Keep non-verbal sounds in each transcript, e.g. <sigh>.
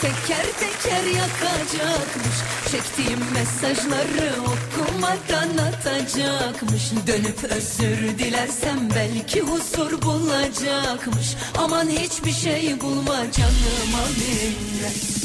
teker teker yakacakmış. Çektiğim mesajları okumadan atacakmış Dönüp özür dilersem belki huzur bulacakmış. Aman hiçbir şey bulma canıma minnet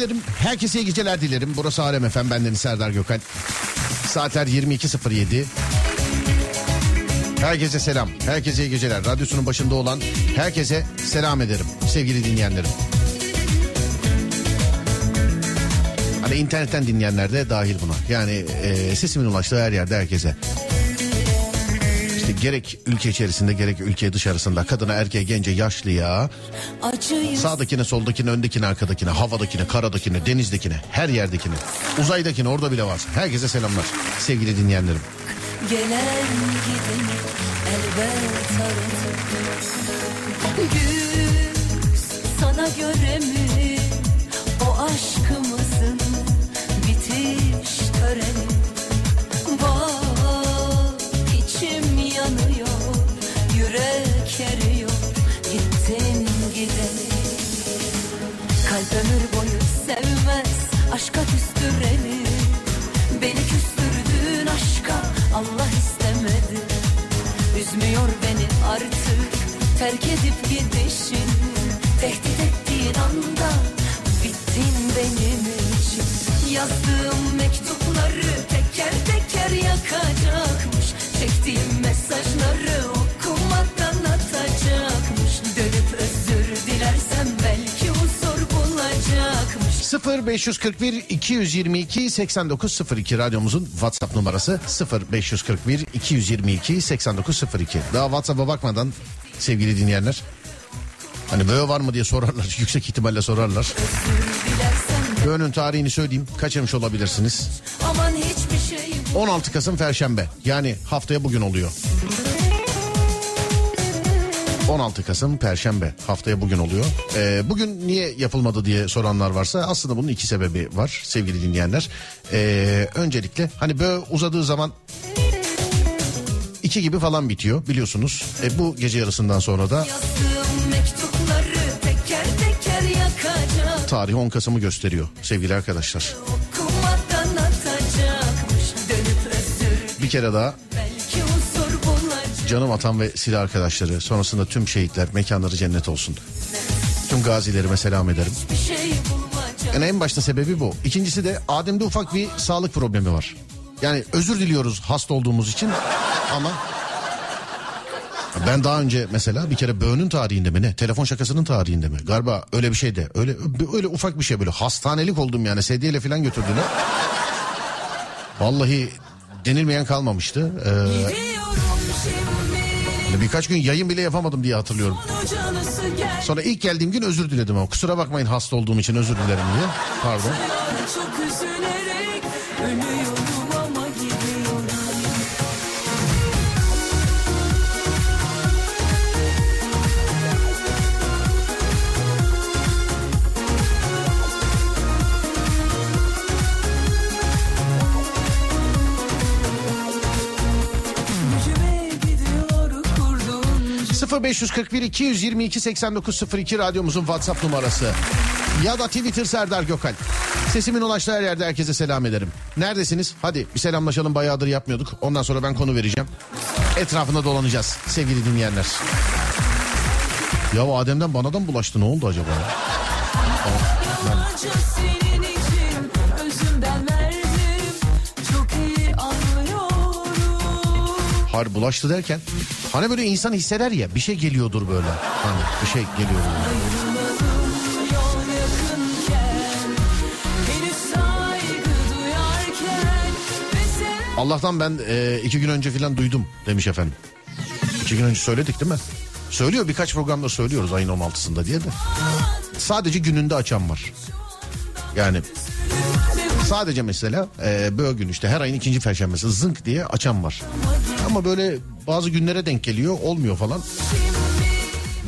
Beylerim herkese iyi geceler dilerim. Burası Alem Efem bendeniz Serdar Gökal. Saatler 22.07. Herkese selam. Herkese iyi geceler. Radyosunun başında olan herkese selam ederim sevgili dinleyenlerim. Hani internetten dinleyenler de dahil buna. Yani e, sesimin ulaştığı her yerde herkese. İşte gerek ülke içerisinde gerek ülke dışarısında kadına erkeğe gence yaşlıya Sağdakine, soldakine, öndekine, arkadakine, havadakine, karadakine, denizdekine, her yerdekine, uzaydakine orada bile var. Herkese selamlar sevgili dinleyenlerim. Gelen gideni elbet aratır Güz sana göre mi 0541 222 8902 radyomuzun WhatsApp numarası 0541 222 8902. Daha WhatsApp'a bakmadan sevgili dinleyenler hani böyle var mı diye sorarlar. <laughs> Yüksek ihtimalle sorarlar. Böğünün tarihini söyleyeyim. Kaçırmış olabilirsiniz. aman hiçbir şey 16 Kasım Perşembe. Yani haftaya bugün oluyor. 16 Kasım Perşembe haftaya bugün oluyor. Ee, bugün niye yapılmadı diye soranlar varsa aslında bunun iki sebebi var sevgili dinleyenler. Ee, öncelikle hani böyle uzadığı zaman iki gibi falan bitiyor biliyorsunuz. E, bu gece yarısından sonra da teker teker tarih 10 Kasım'ı gösteriyor sevgili arkadaşlar. Bir kere daha canım atam ve silah arkadaşları sonrasında tüm şehitler mekanları cennet olsun. Tüm gazilerime selam ederim. Yani en başta sebebi bu. İkincisi de Adem'de ufak bir sağlık problemi var. Yani özür diliyoruz hasta olduğumuz için. Ama ben daha önce mesela bir kere böğünün tarihinde mi ne? Telefon şakasının tarihinde mi? Galiba öyle bir şey de. Öyle öyle ufak bir şey böyle hastanelik oldum yani sedyeyle falan götürdüler. Vallahi denilmeyen kalmamıştı. Ee, birkaç gün yayın bile yapamadım diye hatırlıyorum. Sonra ilk geldiğim gün özür diledim ama kusura bakmayın hasta olduğum için özür dilerim diye. Pardon. Çok üzülerek 0541 222 8902 radyomuzun WhatsApp numarası. Ya da Twitter Serdar Gökal. Sesimin ulaştığı her yerde herkese selam ederim. Neredesiniz? Hadi bir selamlaşalım bayağıdır yapmıyorduk. Ondan sonra ben konu vereceğim. Etrafında dolanacağız sevgili dinleyenler. Ya Adem'den bana da mı bulaştı ne oldu acaba? Hayır bulaştı derken. Hani böyle insan hisseder ya bir şey geliyordur böyle. Hani bir şey geliyor. Allah'tan ben e, iki gün önce falan duydum demiş efendim. İki gün önce söyledik değil mi? Söylüyor birkaç programda söylüyoruz ayın 16'sında diye de. Sadece gününde açan var. Yani sadece mesela e, böyle gün işte her ayın ikinci perşembesi zınk diye açan var. Ama böyle bazı günlere denk geliyor olmuyor falan.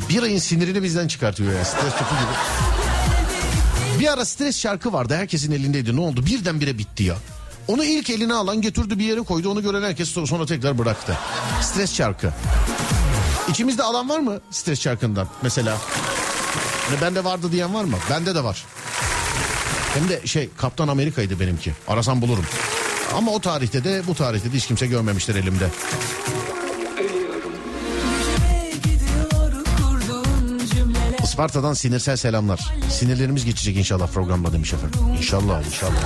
Bir ayın sinirini bizden çıkartıyor ya stres topu gibi. Bir ara stres şarkı vardı herkesin elindeydi ne oldu birdenbire bitti ya. Onu ilk eline alan götürdü bir yere koydu onu gören herkes sonra- tekrar bıraktı. Stres şarkı. İçimizde alan var mı stres şarkından mesela? Hani bende vardı diyen var mı? Bende de var. Hem de şey Kaptan Amerika'ydı benimki. Arasam bulurum. Ama o tarihte de bu tarihte de hiç kimse görmemiştir elimde. Isparta'dan sinirsel selamlar. Sinirlerimiz geçecek inşallah programda demiş efendim. İnşallah inşallah.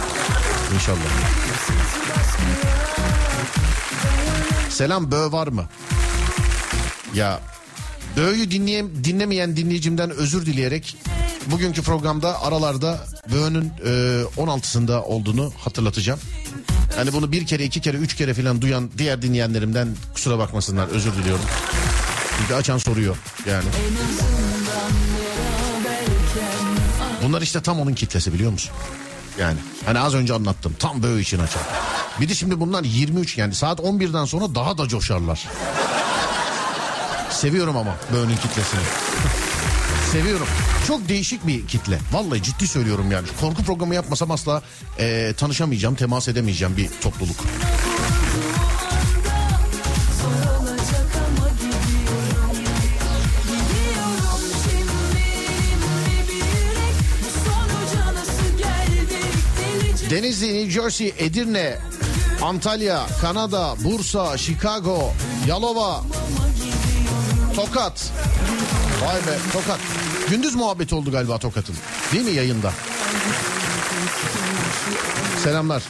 İnşallah. Selam bö var mı? Ya bö'yü dinleyem, dinlemeyen dinleyicimden özür dileyerek bugünkü programda aralarda bö'nün e, 16'sında olduğunu hatırlatacağım. Yani bunu bir kere iki kere üç kere falan duyan diğer dinleyenlerimden kusura bakmasınlar özür diliyorum. Çünkü açan soruyor yani. Bunlar işte tam onun kitlesi biliyor musun? Yani hani az önce anlattım tam böyle için açar. Bir de şimdi bunlar 23 yani saat 11'den sonra daha da coşarlar. Seviyorum ama Böğün'ün kitlesini. Seviyorum. Çok değişik bir kitle. Vallahi ciddi söylüyorum yani. Korku programı yapmasam asla e, tanışamayacağım, temas edemeyeceğim bir topluluk. Denizli, New Jersey, Edirne, Antalya, Kanada, Bursa, Chicago, Yalova, Tokat. Vay be Tokat. Gündüz muhabbeti oldu galiba Tokat'ın. Değil mi yayında? Selamlar.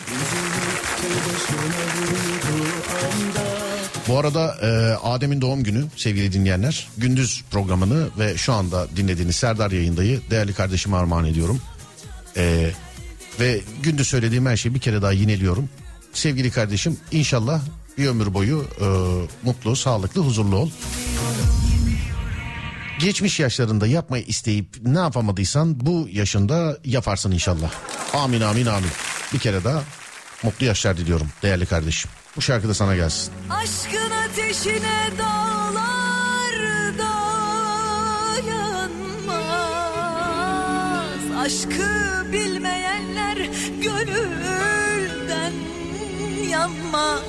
Bu arada e, Adem'in doğum günü sevgili dinleyenler. Gündüz programını ve şu anda dinlediğiniz Serdar yayındayı değerli kardeşime armağan ediyorum. E, ve gündüz söylediğim her şeyi bir kere daha yineliyorum. Sevgili kardeşim inşallah bir ömür boyu e, mutlu, sağlıklı, huzurlu ol. Geçmiş yaşlarında yapmayı isteyip ne yapamadıysan bu yaşında yaparsın inşallah. Amin amin amin. Bir kere daha mutlu yaşlar diliyorum değerli kardeşim. Bu şarkı da sana gelsin. Aşkın ateşine dağlar dayanmaz Aşkı bilmeyenler gönülden yanmaz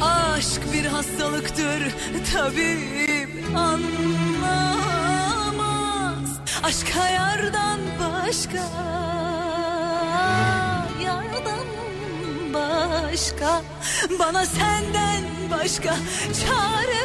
Aşk bir hastalıktır tabip anlamaz Aşk yardan başka Yardan başka. Bana senden başka çare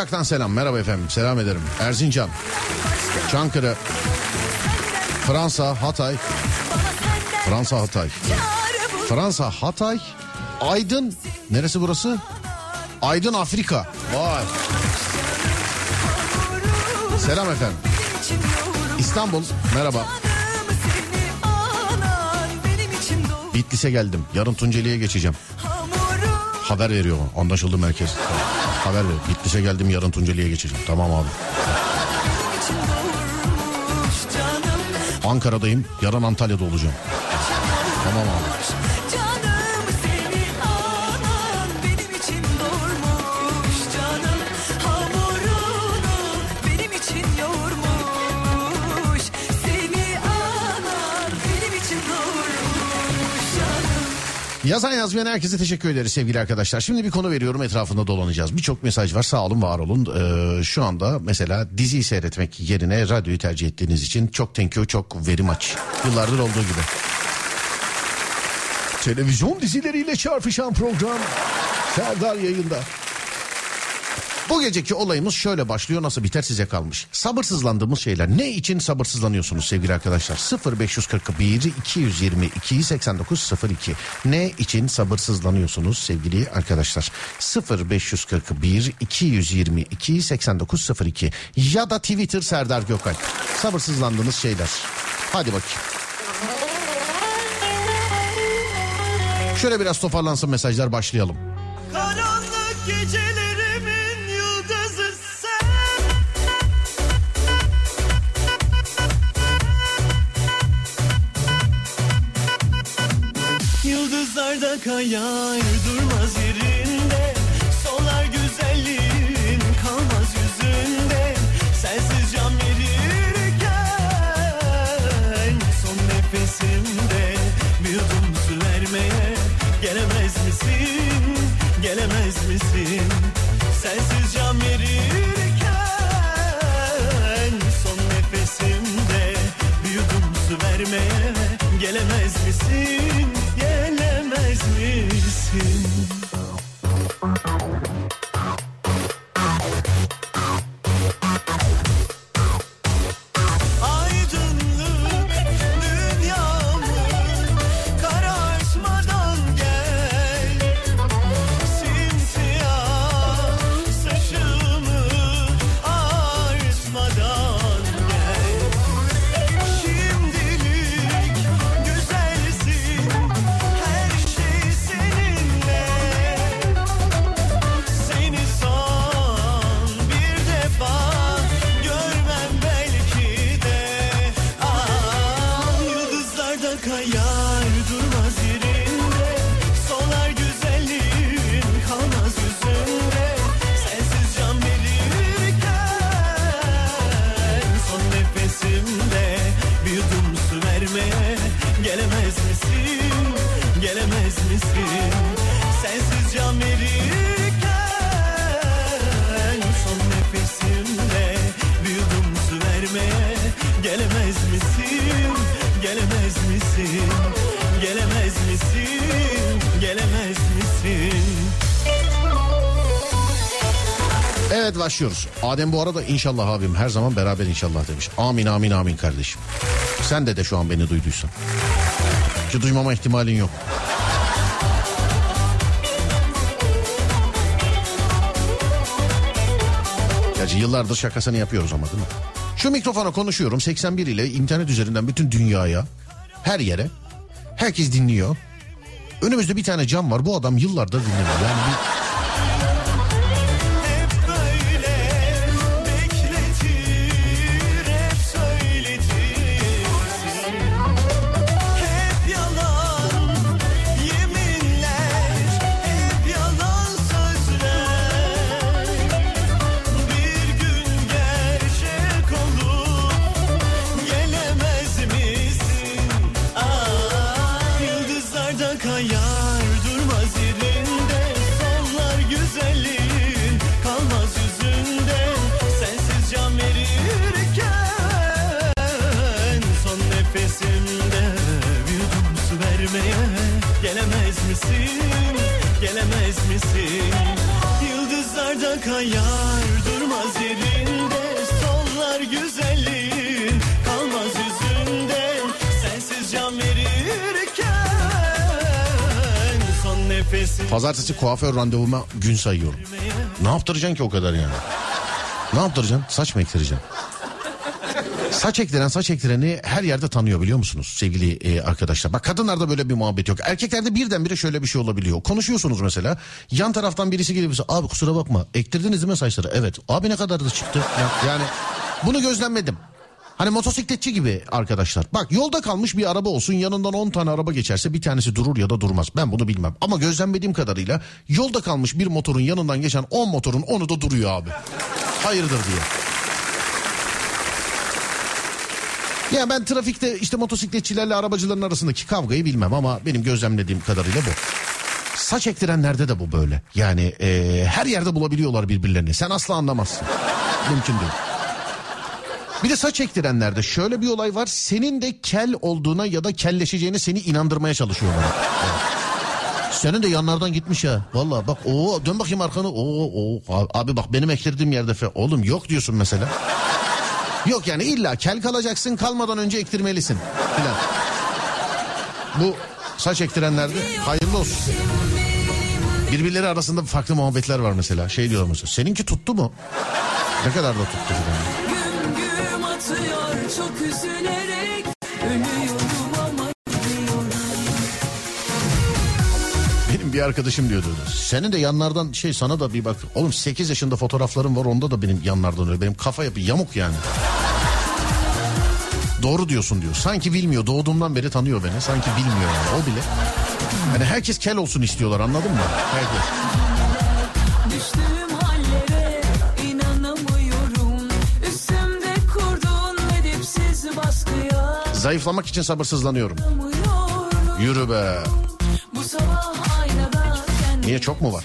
bulur Uşak'tan selam. Merhaba efendim. Selam ederim. Erzincan, Çankırı, Fransa, Hatay. Fransa, Hatay. Fransa, Hatay, Aydın. Neresi burası? Aydın, Afrika. Vay. Selam efendim. İstanbul. Merhaba. Bitlis'e geldim. Yarın Tunceli'ye geçeceğim. Haber veriyor. Anlaşıldı merkez. Haber ver. Bitlis'e geldim yarın Tunceli'ye geçeceğim. Tamam abi. Ankara'dayım. Yarın Antalya'da olacağım. Tamam abi. Yazan yazmayan herkese teşekkür ederiz sevgili arkadaşlar. Şimdi bir konu veriyorum etrafında dolanacağız. Birçok mesaj var sağ olun var olun. Ee, şu anda mesela diziyi seyretmek yerine radyoyu tercih ettiğiniz için çok thank you çok very much. Yıllardır olduğu gibi. Televizyon dizileriyle çarpışan program Serdar yayında. Bu geceki olayımız şöyle başlıyor nasıl biter size kalmış. Sabırsızlandığımız şeyler. Ne için sabırsızlanıyorsunuz sevgili arkadaşlar? 0541 222 8902. Ne için sabırsızlanıyorsunuz sevgili arkadaşlar? 0541 222 8902 ya da Twitter Serdar Gökal. Sabırsızlandığınız şeyler. Hadi bakayım. Şöyle biraz toparlansın mesajlar başlayalım. Karanlık gecelerimin Kayar durmaz yerinde Solar güzelliğin kalmaz yüzünde. Sensiz can verirken Son nefesimde bir yudum su vermeye Gelemez misin, gelemez misin? Sensiz can verirken Son nefesimde bir yudum su vermeye Gelemez misin Evet başlıyoruz. Adem bu arada inşallah abim her zaman beraber inşallah demiş. Amin amin amin kardeşim. Sen de de şu an beni duyduysan. Ki duymama ihtimalin yok. Gerçi yıllardır şakasını yapıyoruz ama değil mi? Şu mikrofona konuşuyorum 81 ile internet üzerinden bütün dünyaya, her yere. Herkes dinliyor. Önümüzde bir tane cam var. Bu adam yıllardır dinliyor. Yani bir Gelemez misin? Yıldızlarda kayar durmaz yerinde sollar güzelliğin kalmaz yüzünde sensiz can verirken son nefesin Pazartesi kuaför randevuma gün sayıyorum. Ne yaptıracaksın ki o kadar yani? Ne yaptıracaksın? Saç mı ektireceksin? Saç ektiren saç ektireni her yerde tanıyor biliyor musunuz sevgili e, arkadaşlar? Bak kadınlarda böyle bir muhabbet yok. Erkeklerde birdenbire şöyle bir şey olabiliyor. Konuşuyorsunuz mesela. Yan taraftan birisi gelip bize abi kusura bakma ektirdiniz mi saçları? Evet. Abi ne kadar da çıktı? Ya- Yani bunu gözlemledim. Hani motosikletçi gibi arkadaşlar. Bak yolda kalmış bir araba olsun yanından 10 tane araba geçerse bir tanesi durur ya da durmaz. Ben bunu bilmem. Ama gözlemlediğim kadarıyla yolda kalmış bir motorun yanından geçen 10 motorun 10'u da duruyor abi. Hayırdır diye. Ya ben trafikte işte motosikletçilerle arabacıların arasındaki kavgayı bilmem ama benim gözlemlediğim kadarıyla bu. Saç ektirenlerde de bu böyle. Yani eee, her yerde bulabiliyorlar birbirlerini. Sen asla anlamazsın. Mümkün değil. Bir de saç ektirenlerde şöyle bir olay var. Senin de kel olduğuna ya da kelleşeceğine seni inandırmaya çalışıyorlar. Evet. Senin de yanlardan gitmiş ha. Valla bak o dön bakayım arkanı. Oo, oo, abi bak benim ektirdiğim yerde fe. Oğlum yok diyorsun mesela. Yok yani illa kel kalacaksın kalmadan önce ektirmelisin filan. Bu saç ektirenlerde hayırlı olsun. Birbirleri arasında farklı muhabbetler var mesela. Şey diyorlar mesela seninki tuttu mu? Ne kadar da tuttu filan. Gün gün atıyor çok üzülerek Benim bir arkadaşım diyordu. Senin de yanlardan şey sana da bir bak. Oğlum 8 yaşında fotoğraflarım var onda da benim yanlardan öyle. Benim kafa yapı yamuk yani. Doğru diyorsun diyor. Sanki bilmiyor. Doğduğumdan beri tanıyor beni. Sanki bilmiyor yani. O bile. Hani herkes kel olsun istiyorlar anladın mı? Herkes. Zayıflamak için sabırsızlanıyorum. Yürü be. Bu sabah Niye çok mu var?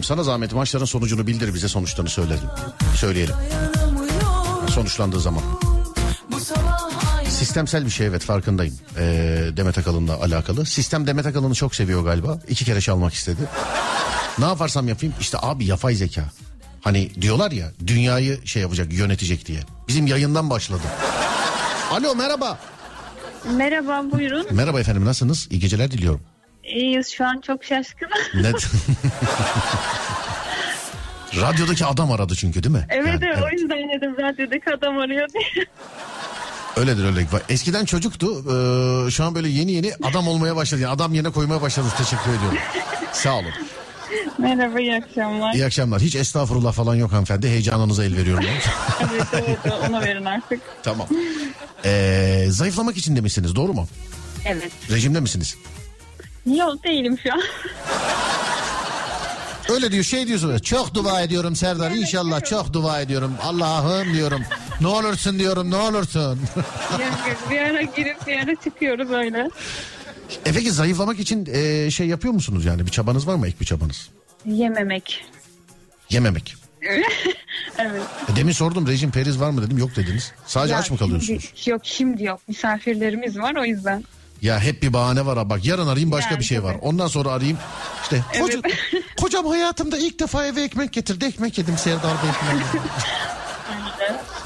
Ademciğim sana zahmet maçların sonucunu bildir bize sonuçlarını söyleyelim. Söyleyelim. Sonuçlandığı zaman. Sistemsel bir şey evet farkındayım. Ee, Demet Akalın'la alakalı. Sistem Demet Akalın'ı çok seviyor galiba. İki kere çalmak istedi. ne yaparsam yapayım işte abi yapay zeka. Hani diyorlar ya dünyayı şey yapacak yönetecek diye. Bizim yayından başladı. Alo merhaba. Merhaba buyurun. Merhaba efendim nasılsınız? İyi geceler diliyorum. İyiyiz şu an çok şaşkınım. Ne? <laughs> Radyodaki adam aradı çünkü değil mi? evet Yani, evet o yüzden dedim radyodaki adam arıyor diye. Öyledir öyle. Eskiden çocuktu. ee, şu an böyle yeni yeni adam olmaya başladı. Yani adam yerine koymaya başladınız. Teşekkür ediyorum. Sağ olun. Merhaba iyi akşamlar. İyi akşamlar. Hiç estağfurullah falan yok hanımefendi. Heyecanınıza el veriyorum. <laughs> evet evet ona verin artık. tamam. Ee, zayıflamak için demişsiniz doğru mu? Evet. Rejimde misiniz? Yok değilim şu an. Öyle diyor şey diyorsunuz. Çok dua ediyorum Serdar. İnşallah çok dua ediyorum. Allah'ım diyorum. Ne olursun diyorum ne olursun. Yok. bir ara girip bir ara çıkıyoruz öyle. e peki zayıflamak için ee, şey yapıyor musunuz yani? Bir çabanız var mı? Ek bir çabanız. Yememek. Yememek. <laughs> Evet. E, Demin sordum rejim periz var mı dedim yok dediniz. Sadece Ya aç mı kalıyorsunuz? Şimdi, yok şimdi yok. Misafirlerimiz var o yüzden. Ya hep bir bahane var ha bak yarın arayayım başka Yani bir şey var. tabii. Ondan sonra arayayım işte koca, Evet. <laughs> kocam hayatımda ilk defa eve ekmek getirdi ekmek yedim Serdar Bey <laughs>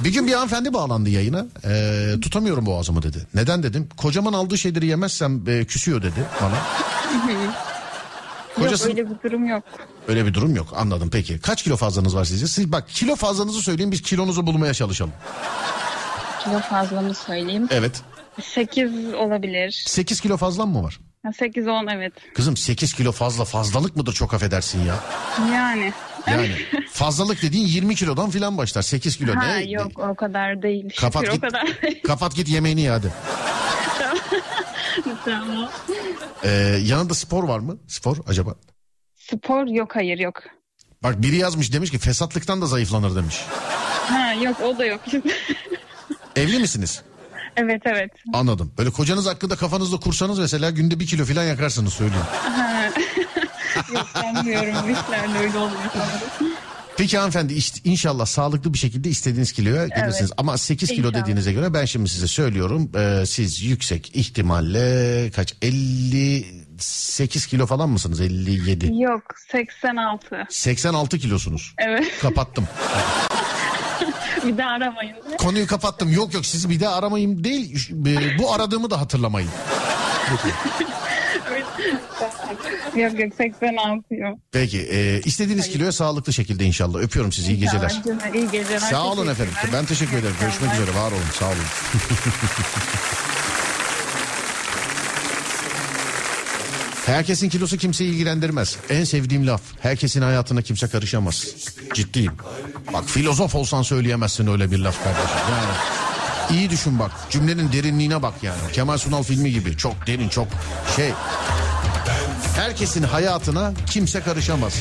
bir gün bir hanımefendi bağlandı yayına Ee, tutamıyorum boğazımı dedi. Neden dedim kocamın aldığı şeyleri yemezsem e, küsüyor dedi bana. <laughs> Kocası- Yok öyle bir durum yok. Öyle bir durum yok anladım peki. Kaç kilo fazlanız var sizce? Siz bak kilo fazlanızı söyleyin biz kilonuzu bulmaya çalışalım. Kilo fazlamı söyleyeyim. Evet 8 olabilir. 8 kilo fazlan mı var? 8-10 evet. Kızım 8 kilo fazla fazlalık mıdır çok affedersin ya. Yani. Yani fazlalık dediğin 20 kilodan filan başlar. 8 kilo Ha, ne? yok o kadar değil. Kapat Şükür git. o kadar. <laughs> Kapat git yemeğini ye hadi. tamam. Ee, yanında spor var mı? Spor acaba? Spor yok hayır yok. Bak biri yazmış demiş ki fesatlıktan da zayıflanır demiş. Ha yok o da yok. <laughs> Evli misiniz? Evet evet. Anladım. Böyle kocanız hakkında kafanızda kursanız mesela günde bir kilo filan yakarsınız söyleyeyim. <laughs> Yok sanmıyorum. İşlerde öyle olmuyor sanırım. Peki hanımefendi işte inşallah sağlıklı bir şekilde istediğiniz kiloya gelirsiniz. Ama 8 kilo İnşallah. dediğinize göre ben şimdi size söylüyorum. Ee, siz yüksek ihtimalle kaç 58 kilo falan mısınız? 57. Yok 86. 86 kilosunuz. Evet. Kapattım. <laughs> <laughs> Bir daha aramayın. Konuyu kapattım. Yok yok sizi bir daha aramayayım değil. e, Bu aradığımı da hatırlamayın. <laughs> yok yok 86 yok. Peki e, istediğiniz kiloya sağlıklı şekilde inşallah. Öpüyorum sizi iyi geceler. İyi geceler. Sağ olun efendim. Ben teşekkür ederim. Görüşmek üzere. Var olun. Sağ olun. <laughs> Herkesin kilosu kimseyi ilgilendirmez. En sevdiğim laf. Herkesin hayatına kimse karışamaz. Ciddiyim. Bak filozof olsan söyleyemezsin öyle bir laf kardeşim. Yani iyi düşün bak. Cümlenin derinliğine bak yani. Kemal Sunal filmi gibi. Çok derin, çok şey. Herkesin hayatına kimse karışamaz.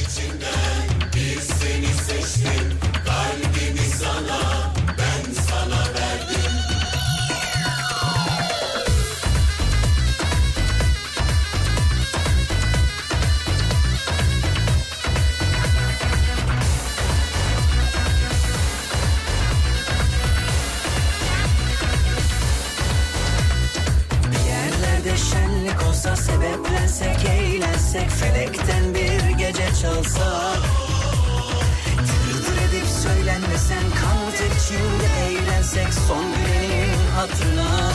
Şenlik olsa sebeplensek eğlensek felekten bir gece çalsa Tırdır edip söylenmesen kan içinde eğlensek son gülenin hatırına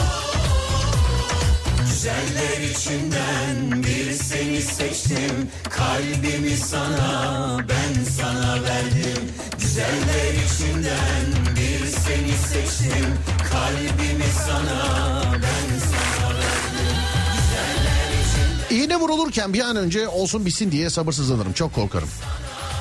Güzeller içinden bir seni seçtim. Kalbimi sana ben sana verdim. Güzeller içinden bir seni seçtim. Kalbimi sana ben sana İğne vurulurken bir an önce olsun bitsin diye sabırsızlanırım. Çok korkarım.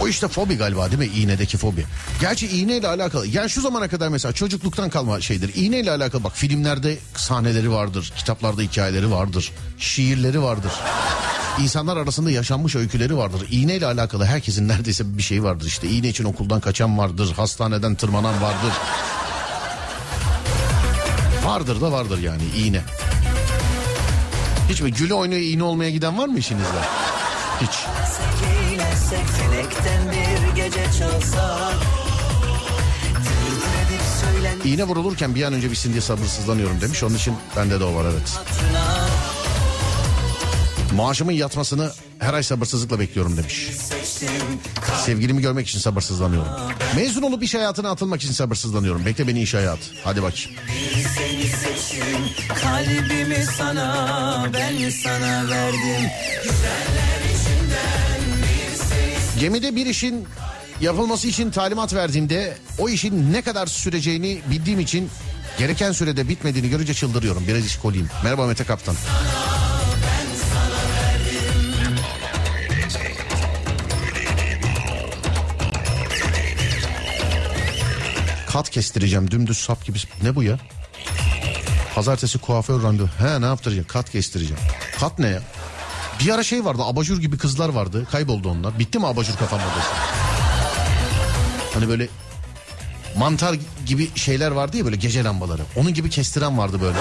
O işte fobi galiba değil mi? İğnedeki fobi. Gerçi iğneyle alakalı. Yani şu zamana kadar mesela çocukluktan kalma şeydir. İğneyle alakalı bak filmlerde sahneleri vardır. Kitaplarda hikayeleri vardır. Şiirleri vardır. İnsanlar arasında yaşanmış öyküleri vardır. İğneyle alakalı herkesin neredeyse bir şey vardır işte. İğne için okuldan kaçan vardır. Hastaneden tırmanan vardır. Vardır da vardır yani iğne. Hiç mi güle oynaya iğne olmaya giden var mı işinizde? Hiç. İğne vurulurken bir an önce bitsin diye sabırsızlanıyorum demiş. Onun için bende de o var evet. Maaşımın yatmasını her ay sabırsızlıkla bekliyorum demiş. Sevgilimi görmek için sabırsızlanıyorum. Mezun olup iş hayatına atılmak için sabırsızlanıyorum. Bekle beni iş hayatı. Hadi bakayım. Kalbimi sana ben sana verdim Gemide bir işin yapılması için talimat verdiğimde o işin ne kadar süreceğini bildiğim için gereken sürede bitmediğini görünce çıldırıyorum. Biraz işkoliyim. Merhaba Mete Kaptan. Kat kestireceğim dümdüz sap gibi. Ne bu ya? Pazartesi kuaför randevu. He ne yaptıracağım? Kat kestireceğim. Kat ne ya? Bir ara şey vardı abajur gibi kızlar vardı. Kayboldu onlar. Bitti mi abajur kafam modası? Hani böyle mantar gibi şeyler vardı ya böyle gece lambaları. Onun gibi kestiren vardı böyle.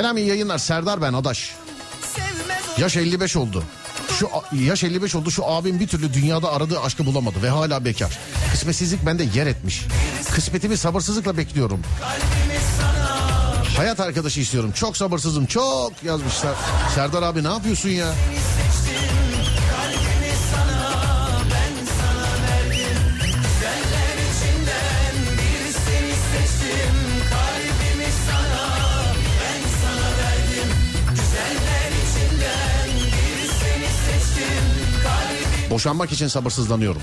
Selam iyi yayınlar Serdar ben Adaş. Yaş 55 oldu. Şu yaş 55 oldu şu abim bir türlü dünyada aradığı aşkı bulamadı ve hala bekar. Kısmetsizlik bende yer etmiş. Kısmetimi sabırsızlıkla bekliyorum. Hayat arkadaşı istiyorum. Çok sabırsızım. Çok yazmışlar. Serdar abi ne yapıyorsun ya? Boşanmak için sabırsızlanıyorum.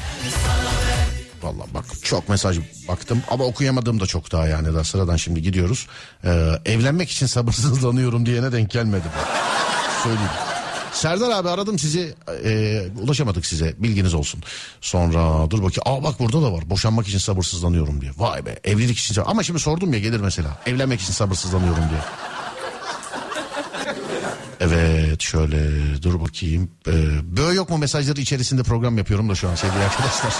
Vallahi bak çok mesaj baktım ama okuyamadığım da çok daha yani da sıradan şimdi gidiyoruz. Ee, evlenmek için sabırsızlanıyorum diyene denk gelmedi bu. Söyleyeyim. Serdar abi aradım sizi e, ulaşamadık size bilginiz olsun. Sonra dur bakayım aa bak burada da var boşanmak için sabırsızlanıyorum diye. Vay be evlilik için ama şimdi sordum ya gelir mesela evlenmek için sabırsızlanıyorum diye. Evet şöyle dur bakayım. Ee, böyle yok mu mesajları içerisinde program yapıyorum da şu an sevgili arkadaşlar.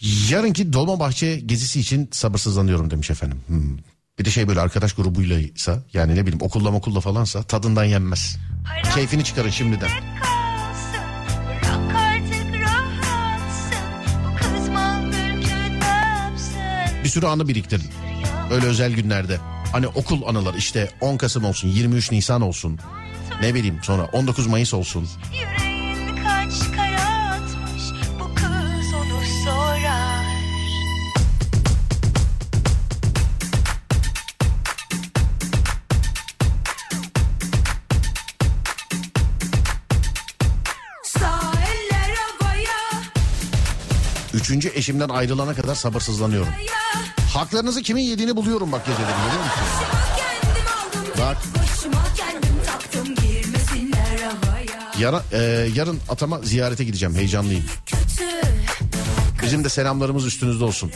<laughs> Yarınki Dolmabahçe gezisi için sabırsızlanıyorum demiş efendim. Hmm. Bir de şey böyle arkadaş grubuylaysa yani ne bileyim okulla okulla falansa tadından yenmez. Keyfini çıkarın şimdiden. Bir sürü anı biriktirin. Öyle özel günlerde. Hani okul anılar işte 10 Kasım olsun 23 Nisan olsun. Ne bileyim sonra 19 Mayıs olsun. Atmış havaya Üçüncü eşimden ayrılana kadar sabırsızlanıyorum. ya. Haklarınızı kimin yediğini buluyorum bak geceleri görüyor musun? Bak. Yara, e, yarın atama ziyarete gideceğim heyecanlıyım. Bizim de selamlarımız üstünüzde olsun.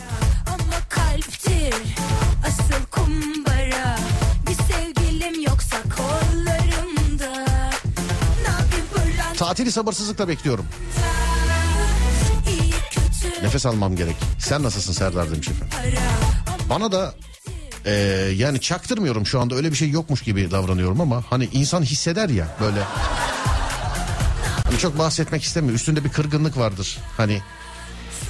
Tatili sabırsızlıkla bekliyorum. Nefes almam gerek. Sen nasılsın Serdar demiş efendim. Bana da e, yani çaktırmıyorum şu anda öyle bir şey yokmuş gibi davranıyorum ama hani insan hisseder ya böyle. Hani çok bahsetmek istemiyor. Üstünde bir kırgınlık vardır. Hani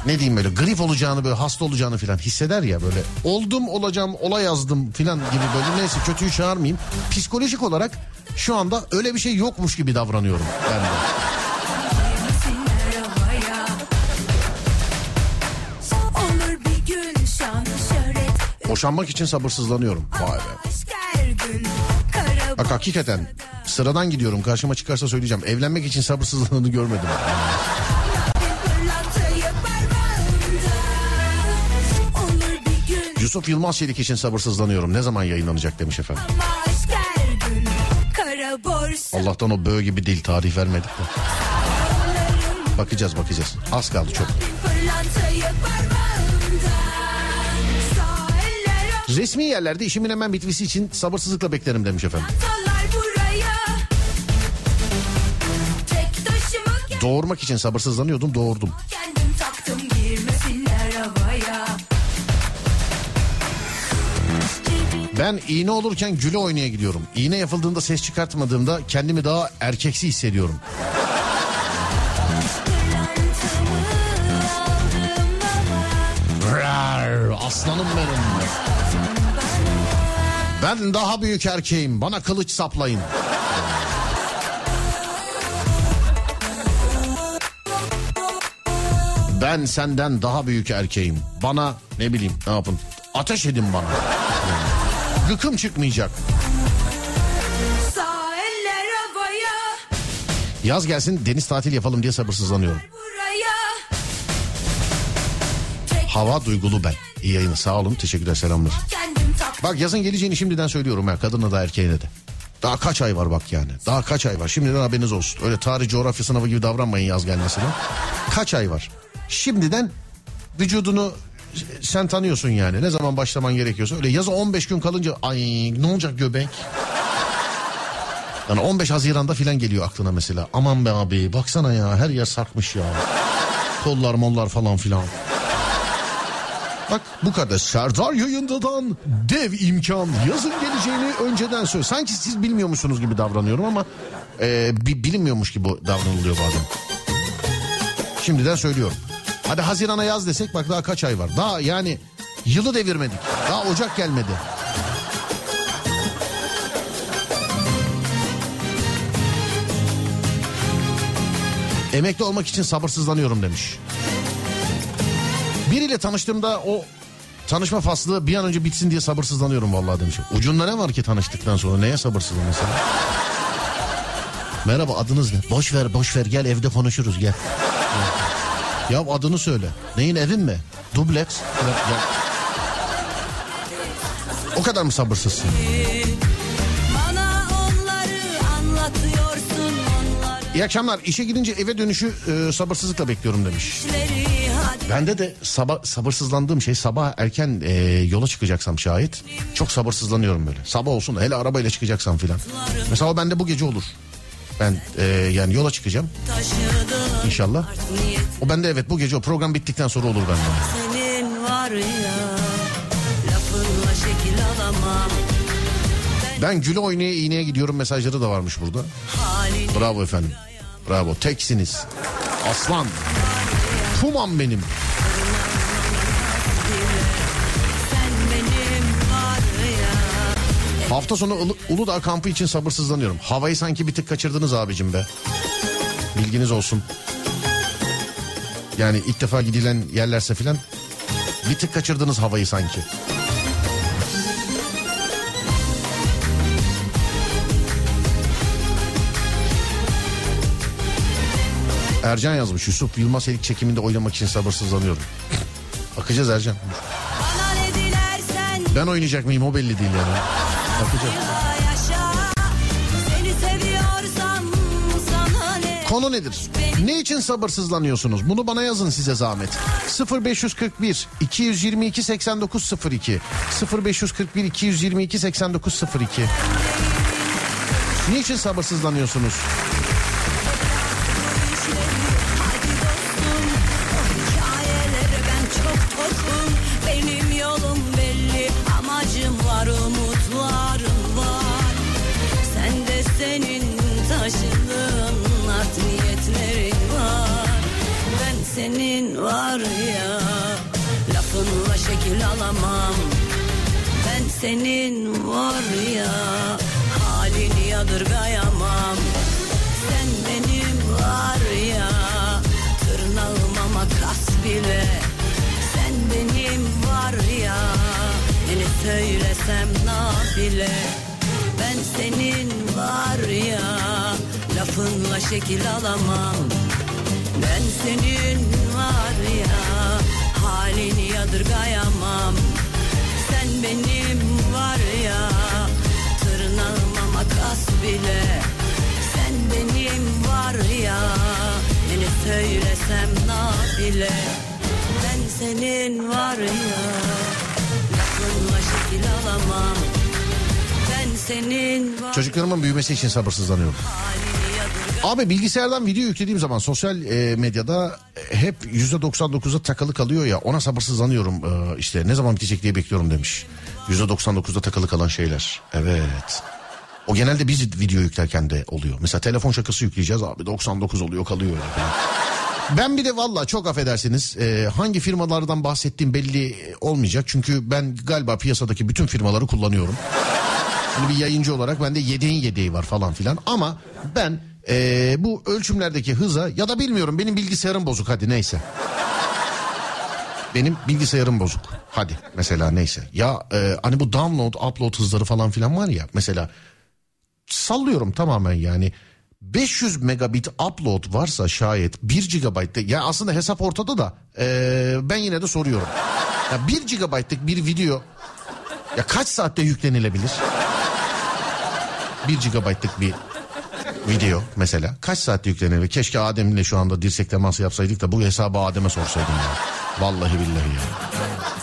ne diyeyim böyle grip olacağını böyle hasta olacağını filan hisseder ya böyle. Oldum olacağım ola yazdım filan gibi böyle neyse kötüyü çağırmayayım. Psikolojik olarak şu anda öyle bir şey yokmuş gibi davranıyorum ben de. Boşanmak için sabırsızlanıyorum. Vay be. Bak hakikaten sıradan gidiyorum karşıma çıkarsa söyleyeceğim. Evlenmek için sabırsızlığını görmedim. Yusuf Yılmaz Çelik için sabırsızlanıyorum. Ne zaman yayınlanacak demiş efendim. Allah'tan o böğ gibi dil tarih vermedik de. Bakacağız bakacağız. Az kaldı çok. Resmi yerlerde işimin hemen bitmesi için sabırsızlıkla beklerim demiş efendim. Doğurmak için sabırsızlanıyordum doğurdum. kendim taktım girmesinler havaya Ben iğne olurken güle oynaya gidiyorum. İğne yapıldığında ses çıkartmadığımda kendimi daha erkeksi hissediyorum. Rar, aslanım benim. Ben daha büyük erkeğim. Bana kılıç saplayın. Ben senden daha büyük erkeğim. Bana ne bileyim ne yapın. Ateş edin bana. Gıkım çıkmayacak. Yaz gelsin deniz tatil yapalım diye sabırsızlanıyorum. Hava duygulu ben. İyi yayını sağ olun teşekkürler selamlar. Bak yazın geleceğini şimdiden söylüyorum ya kadına da erkeğine de. Daha kaç ay var bak yani. Daha kaç ay var. Şimdiden haberiniz olsun. Öyle tarih coğrafya sınavı gibi davranmayın yaz gelmesine. Kaç ay var. Şimdiden vücudunu sen tanıyorsun yani. Ne zaman başlaman gerekiyorsa. Öyle yazı 15 gün kalınca ay ne olacak göbek? Yani 15 Haziran'da filan geliyor aklına mesela. Aman be abi baksana ya her yer sarkmış ya. Kollar mollar falan filan. Bak bu kadar. Serdar yayındadan dev imkan. Yazın geleceğini önceden söyle. Sanki siz bilmiyormuşsunuz gibi davranıyorum ama e, bi- bilinmiyormuş gibi davranılıyor bazen. Şimdiden söylüyorum. Hadi Haziran'a yaz desek bak daha kaç ay var. Daha yani yılı devirmedik. Daha Ocak gelmedi. Emekli olmak için sabırsızlanıyorum demiş. Biriyle tanıştığımda o tanışma faslı bir an önce bitsin diye sabırsızlanıyorum vallahi demiş. Ucunda ne var ki tanıştıktan sonra neye sabırsızlanıyorsun? Merhaba adınız ne? Boş ver boş ver gel evde konuşuruz gel. ya adını söyle. Neyin evin mi? Dubleks. Gel, gel. O kadar mı sabırsızsın? İyi akşamlar. İşe gidince eve dönüşü e, sabırsızlıkla bekliyorum demiş. hadi Bende de sabah sabırsızlandığım şey sabah erken e, yola çıkacaksam şayet çok sabırsızlanıyorum böyle. Sabah olsun da hele arabayla çıkacaksam filan. Mesela bende bu gece olur. Ben e, yani yola çıkacağım inşallah. O bende evet bu gece o program bittikten sonra olur bende. senin var ya lafınla şekil alamam Ben güle oynaya iğneye gidiyorum mesajları da varmış burada. Bravo efendim. Bravo teksiniz. Aslan. Puman sen benim Hafta sonu Ulu- Uludağ kampı için sabırsızlanıyorum. Havayı sanki bir tık kaçırdınız abicim be. Bilginiz olsun. Yani ilk defa gidilen yerlerse filan bir tık kaçırdınız havayı sanki. Ercan yazmış. Yusuf Yılmaz Helik çekiminde oynamak için sabırsızlanıyorum. Bakacağız Ercan. Ben oynayacak mıyım o belli değil yani. Bakacağız. Konu nedir? Ne için sabırsızlanıyorsunuz? Bunu bana yazın size zahmet. 0541 222 8902 0541 222 8902 Niçin sabırsızlanıyorsunuz? Senin var ya Halini yadırgayamam Sen benim var ya Tırnağıma makas bile. Sen benim var ya Beni söylesem nafile Ben senin var ya Lafınla şekil alamam. Ben senin var ya nafile Ben senin var ya Lafınla şekil alamam Ben senin var Çocuklarımın büyümesi için sabırsızlanıyorum. Abi bilgisayardan video yüklediğim zaman sosyal e, medyada hep %99'a takılı kalıyor ya ona sabırsızlanıyorum e, işte ne zaman bitecek diye bekliyorum demiş. %99'da takılı kalan şeyler. Evet. O genelde biz video yüklerken de oluyor. Mesela telefon şakası yükleyeceğiz abi 99 oluyor kalıyor. falan. Ben bir de valla çok affedersiniz e, hangi firmalardan bahsettiğim belli olmayacak. Çünkü ben galiba piyasadaki bütün firmaları kullanıyorum. Hani bir yayıncı olarak bende yedeğin yedeği var falan filan. Ama ben e, bu ölçümlerdeki hıza ya da bilmiyorum benim bilgisayarım bozuk hadi neyse. Benim bilgisayarım bozuk. Hadi mesela neyse. Ya e, hani bu download upload hızları falan filan var ya mesela sallıyorum tamamen yani 500 megabit upload varsa şayet 1 GB'de ya aslında hesap ortada da e, ben yine de soruyorum. Ya 1 GB'lık bir video ya kaç saatte yüklenilebilir? 1 GB'lık bir video mesela kaç saatte yüklenilir? Keşke Adem'le şu anda dirsek teması yapsaydık da bu hesabı Adem'e sorsaydım ya. Vallahi billahi ya.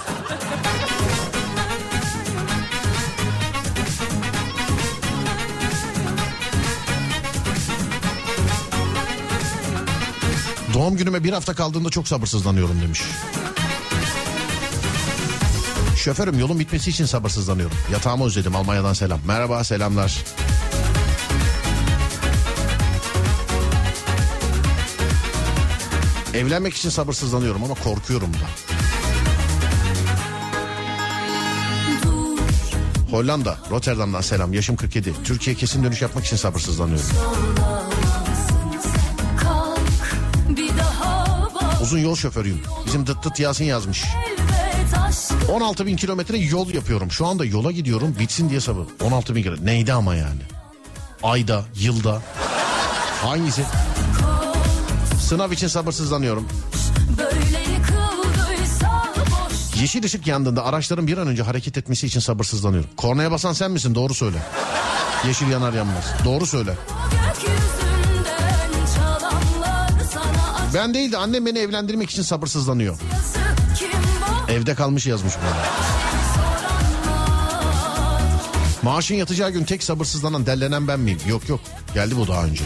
Doğum günüme bir hafta kaldığında çok sabırsızlanıyorum demiş. Şoförüm yolun bitmesi için sabırsızlanıyorum. Yatağımı özledim Almanya'dan selam. Merhaba selamlar. Evlenmek için sabırsızlanıyorum ama korkuyorum da. Hollanda, Rotterdam'dan selam. Yaşım 47. Türkiye kesin dönüş yapmak için sabırsızlanıyorum. olamazsın Uzun yol şoförüyüm. Bizim dıt dıt Yasin yazmış. elbet aşk 16 bin kilometre yol yapıyorum. Şu anda yola gidiyorum bitsin diye sabır. 16 bin kilometre. Neydi ama yani? Ayda, yılda. Hangisi? Sınav için sabırsızlanıyorum. Yeşil ışık yandığında araçların bir an önce hareket etmesi için sabırsızlanıyorum. Kornaya basan sen misin? Doğru söyle. Yeşil yanar yanmaz. Doğru söyle. Ben değil de annem beni evlendirmek için sabırsızlanıyor. Evde kalmış yazmış bana. Maaşın yatacağı gün tek sabırsızlanan dellenen ben miyim? Yok yok. Geldi bu daha önce.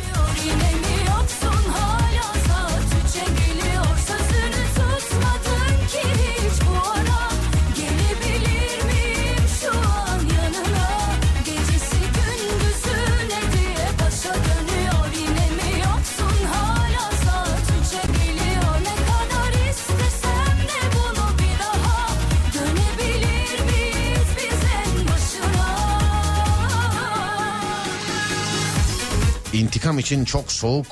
İntikam için çok soğuk,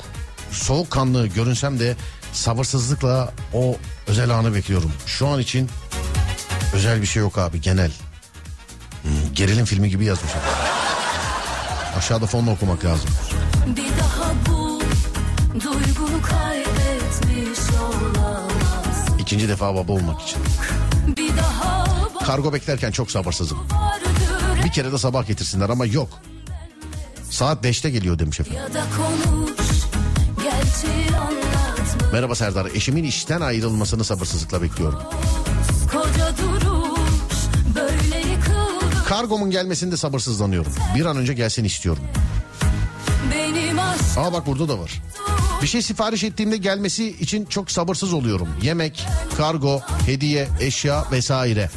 soğukkanlı görünsem de sabırsızlıkla o özel anı bekliyorum. Şu an için özel bir şey yok abi genel. Hmm, gerilim filmi gibi yazmış. Aşağıda fonla okumak lazım. Bir daha bu duygunu kaybetmiş olamaz. İkinci defa baba olmak için. Kargo beklerken çok sabırsızım. Bir kere de sabah getirsinler ama yok. Saat 5'te geliyor demiş efendim. konuş. Merhaba Serdar. Eşimin işten ayrılmasını sabırsızlıkla bekliyorum. Duruş Kargomun gelmesini de sabırsızlanıyorum. Bir an önce gelsin istiyorum. Aa bak burada da var. Bir şey sipariş ettiğimde gelmesi için çok sabırsız oluyorum. Yemek, kargo, hediye, eşya vesaire.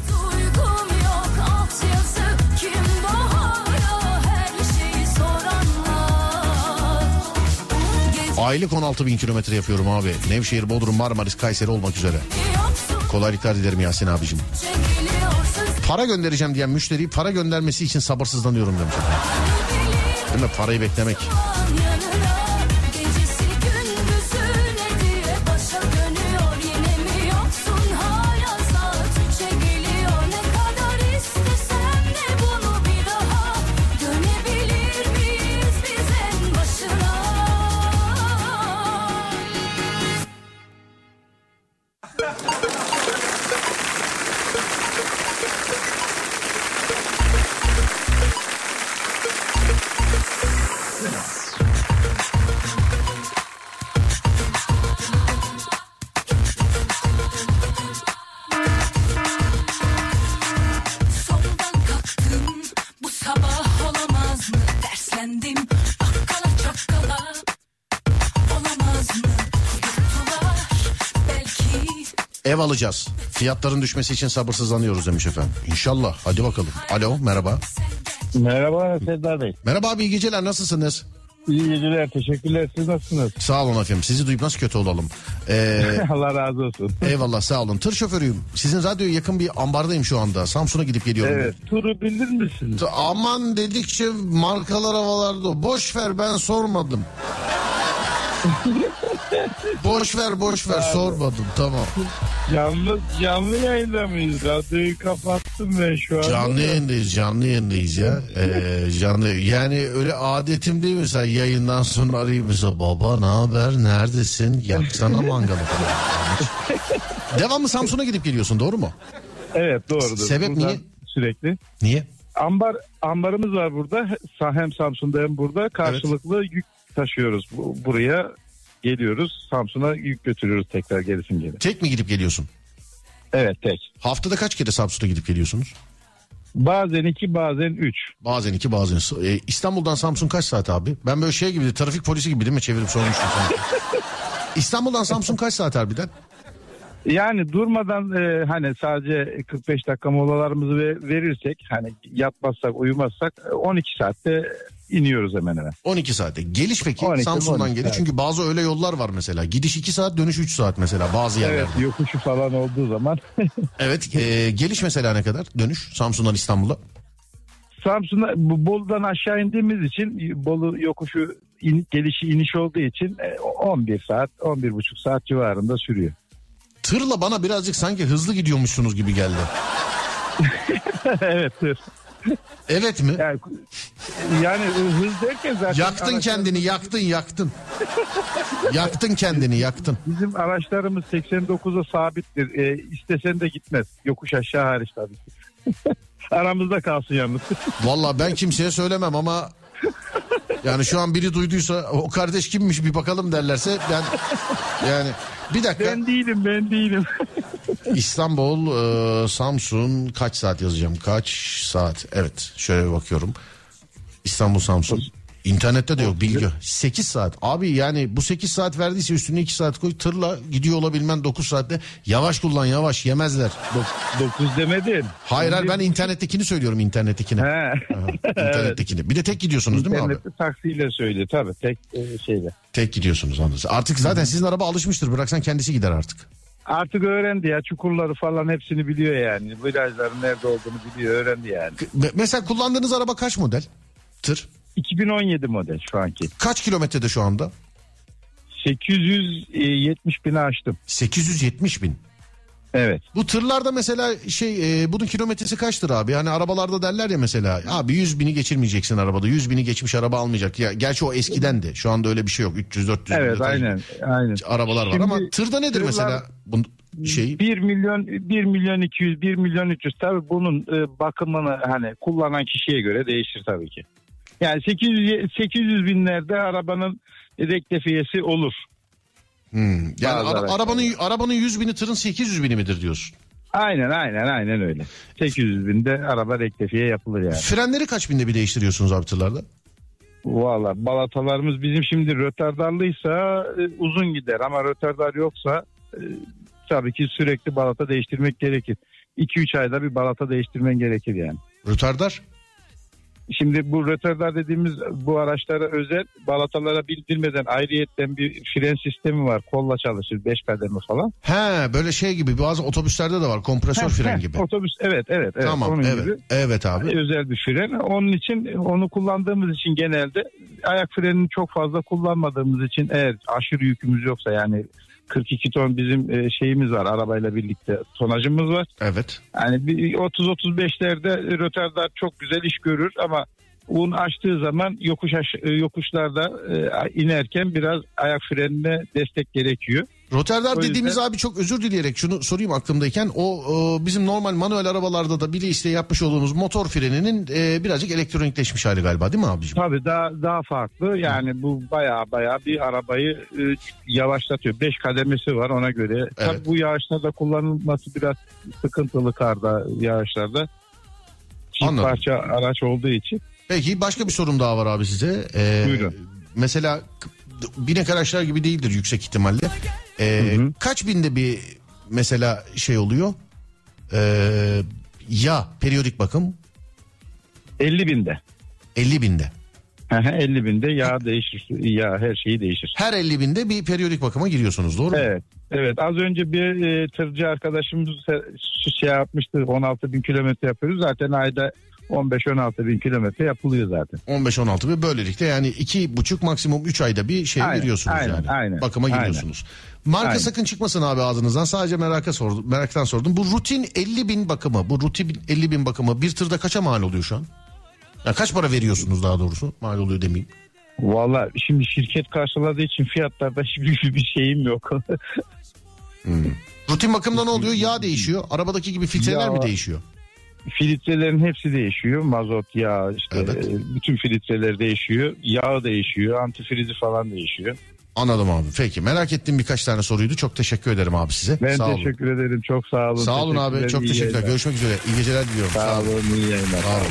Aylık 16 bin kilometre yapıyorum abi. Nevşehir, Bodrum, Marmaris, Kayseri olmak üzere. Kolaylıklar dilerim Yasin abicim. Para göndereceğim diyen müşteri para göndermesi için sabırsızlanıyorum demiş. Değil mi? Parayı beklemek. Alacağız. Fiyatların düşmesi için sabırsızlanıyoruz demiş efendim. İnşallah. Hadi bakalım. Alo merhaba. Merhaba Serdar Bey. Merhaba abi iyi geceler nasılsınız? İyi geceler. Teşekkürler. Siz nasılsınız? Sağ olun efendim. Sizi duyup nasıl kötü olalım. Ee, <laughs> Allah razı olsun. eyvallah sağ olun. Tır şoförüyüm. Sizin radyoya yakın bir ambardayım şu anda. Samsun'a gidip geliyorum. Evet. Turu bilir misin? Aman dedikçe markalar havalarda. Boş ver ben sormadım. <laughs> boş ver boş ver sormadım tamam. Canlı, canlı yayında mıyız? Radyoyu kapattım ben şu an. Canlı yayındayız canlı yayındayız ya. Ee, canlı yani öyle adetim değil mi mesela yayından sonra arayayım mesela baba ne haber neredesin yaksana mangalı falan. <laughs> Devamlı Samsun'a gidip geliyorsun doğru mu? Evet doğrudur. Sebep Buradan niye? Sürekli. Niye? Ambar ambarımız var burada. Hem Samsun'da hem burada. Karşılıklı yük taşıyoruz. Bu- Buraya geliyoruz. Samsun'a yük götürüyoruz tekrar gerisin geri. Tek mi gidip geliyorsun? Evet tek. Haftada kaç kere Samsun'a gidip geliyorsunuz? Bazen iki bazen üç. Bazen iki bazen. Ee, İstanbul'dan Samsun kaç saat abi? Ben böyle şey gibi trafik polisi gibi değil mi çevirip sormuştum sana. <laughs> İstanbul'dan Samsun kaç saat harbiden? Yani durmadan e, hani sadece 45 dakika molalarımızı ve- verirsek hani yatmazsak uyumazsak e, 12 saatte iniyoruz hemen hemen. 12 saate. Geliş peki 12, Samsun'dan 12 geliş. saat. Çünkü bazı öyle yollar var mesela. Gidiş 2 saat dönüş 3 saat mesela bazı yerlerde. Evet Evet, yokuşu falan olduğu zaman <laughs> e, geliş mesela ne kadar? Dönüş Samsun'dan İstanbul'a. Samsun'a bu Bolu'dan aşağı indiğimiz için Bolu yokuşu in- gelişi iniş olduğu için e, 11 saat 11 buçuk saat civarında sürüyor. Tırla bana birazcık sanki hızlı gidiyormuşsunuz gibi geldi. <laughs> evet tır. Evet mi? Yani, yani hız derken zaten Yaktın kendini yaktın yaktın. yaktın kendini yaktın. Bizim araçlarımız 89'a sabittir. E, istesen de gitmez. Yokuş aşağı hariç tabii ki. <laughs> Aramızda kalsın yalnız. <laughs> Valla ben kimseye söylemem ama yani şu an biri duyduysa o kardeş kimmiş bir bakalım derlerse ben yani bir dakika ben değilim ben değilim. <laughs> İstanbul e, Samsun kaç saat yazacağım? Kaç saat? Evet şöyle bir bakıyorum. İstanbul Samsun. İnternette de yok bilgi 8 saat. Abi yani bu 8 saat verdiyse üstüne 2 saat koy tırla gidiyor olabilmen 9 saatte. Yavaş kullan yavaş yemezler. 9 demedin. hayır hayır ben internettekini söylüyorum internettekini. He. Aha, internettekini. Bir de tek gidiyorsunuz değil mi abi? İnternette taksiyle söylüyor tabii. Tek e, şeyle. tek gidiyorsunuz anladınız. Artık zaten sizin araba alışmıştır. Bıraksan kendisi gider artık Artık öğrendi ya çukurları falan hepsini biliyor yani. Virajların nerede olduğunu biliyor öğrendi yani. Me- mesela kullandığınız araba kaç model tır 2017 model şu anki. kaç kilometrede şu anda 870 bini aştım. 870 bin Evet. Bu tırlarda mesela şey e, bunun kilometresi kaçtır abi? Hani arabalarda derler ya mesela abi 100 bini geçirmeyeceksin arabada. 100 bini geçmiş araba almayacak. Ya gerçi o eskiden de. Şu anda öyle bir şey yok. 300 400 Evet aynen. Aynen. arabalar var Şimdi ama tırda nedir tırlar- mesela bunun şey 1 milyon 1 milyon 200 1 milyon 300 tabii bunun e, bakımını hani kullanan kişiye göre değişir tabii ki. Yani 800 800 binlerde arabanın rektifiyesi olur. Hmm. Yani ara- araçlar. arabanın arabanın 100 bini tırın 800 bini midir diyorsun? Aynen aynen aynen öyle. 800 binde araba rektifiye yapılır yani. Frenleri kaç binde bir değiştiriyorsunuz abi tırlarda? Valla balatalarımız bizim şimdi rötardarlıysa e, uzun gider ama rötardar yoksa e, tabii ki sürekli balata değiştirmek gerekir. 2-3 ayda bir balata değiştirmen gerekir yani. Rötardar? Şimdi bu rötardar dediğimiz bu araçlara özel balatalara bildirmeden ayrıyetten bir fren sistemi var. Kolla çalışır 5 kademe falan. He böyle şey gibi bazı otobüslerde de var kompresör fren gibi. Otobüs evet evet evet tamam onun evet. gibi. Evet abi. özel bir fren. Onun için onu kullandığımız için genelde ayak frenini çok fazla kullanmadığımız için eğer aşırı yükümüz yoksa yani 42 ton bizim e, şeyimiz var arabayla birlikte tonajımız var. Evet. Yani bir 30-35'lerde rötardar çok güzel iş görür ama un açtığı zaman yokuş aş- e, yokuşlarda e, inerken biraz ayak frenine destek gerekiyor. Rotterdam yüzden- dediğimiz abi çok özür dileyerek şunu sorayım aklımdayken o, o bizim normal manuel arabalarda da bile işte yapmış olduğumuz motor freninin e, birazcık elektronikleşmiş hali galiba değil mi abicim? Tabii daha daha farklı. Yani bu baya baya bir arabayı e, yavaşlatıyor. 5 kademesi var ona göre. Tabii bu yağışlarda kullanılması biraz sıkıntılı karda yağışlarda. Çift Anladım. parça araç olduğu için. Peki başka bir sorum daha var abi size. Ee, Buyurun. Mesela binek araçlar gibi değildir yüksek ihtimalle. Ee, kaç binde bir mesela şey oluyor? Ee, ya periyodik bakım 50 binde. 50 binde. 50 binde yağ değişir. Yağ her şeyi değişir. Her 50 binde bir periyodik bakıma giriyorsunuz doğru mu? Evet. Evet az önce bir e, tırcı arkadaşımız şey yapmıştı 16 bin kilometre yapıyoruz zaten ayda 15-16 bin kilometre yapılıyor zaten. 15-16 ve böylelikle yani iki buçuk maksimum 3 ayda bir şey Aynen, veriyorsunuz aynen, yani. aynen, Bakıma aynen. giriyorsunuz. Marka Aynen. sakın çıkmasın abi ağzınızdan sadece meraka sordum, meraktan sordum. Bu rutin 50 bin bakımı bu rutin 50 bin bakımı bir tırda kaça mal oluyor şu an? Ya kaç para veriyorsunuz daha doğrusu mal oluyor demeyeyim. Valla şimdi şirket karşıladığı için fiyatlarda <laughs> hiçbir bir şeyim yok. Rutin bakımda ne oluyor? Yağ değişiyor. Arabadaki gibi filtreler Yağ- mi değişiyor? Filtrelerin hepsi değişiyor. Mazot, yağ işte Evet. e, bütün filtreler değişiyor. Yağ değişiyor. Antifrizi falan değişiyor. Anladım abi. Peki merak ettiğim birkaç tane soruydu. Çok teşekkür ederim abi size. Ben Sağ olun. teşekkür ederim. Çok sağ olun. Sağ olun abi. Çok iyi teşekkürler. yayınlar. Görüşmek üzere. İyi geceler diliyorum. Sağ olun. iyi yayınlar. Sağ olun.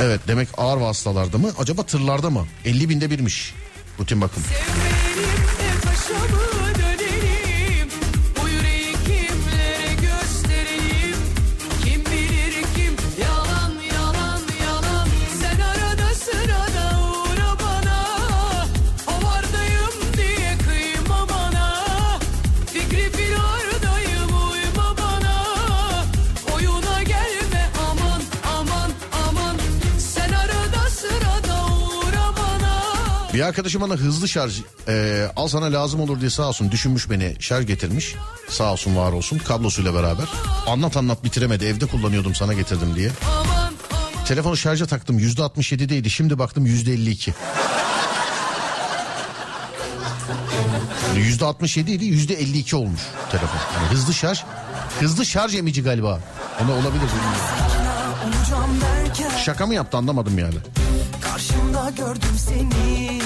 Evet demek ağır vasıtalarda mı? Acaba tırlarda mı? 50 binde birmiş rutin bakım. Sevmeyelim de taşa Bir arkadaşım bana hızlı şarj e, al sana lazım olur diye sağ olsun düşünmüş beni şarj getirmiş. Sağ olsun var olsun kablosuyla beraber. Anlat anlat bitiremedi evde kullanıyordum sana getirdim diye. Telefonu şarja taktım yüzde 67'deydi şimdi baktım yüzde 52. Yani Yüzde 67 idi yüzde 52 olmuş telefon. Yani hızlı şarj hızlı şarj emici galiba. Ona olabilir Şaka mı yaptı anlamadım yani. Karşımda gördüm seni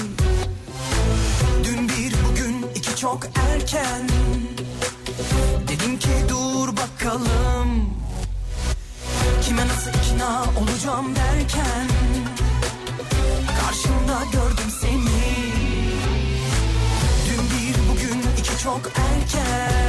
çok erken. Dedim ki dur bakalım. Kime nasıl ikna olacağım derken. Karşımda gördüm seni. Dün bir bugün iki çok erken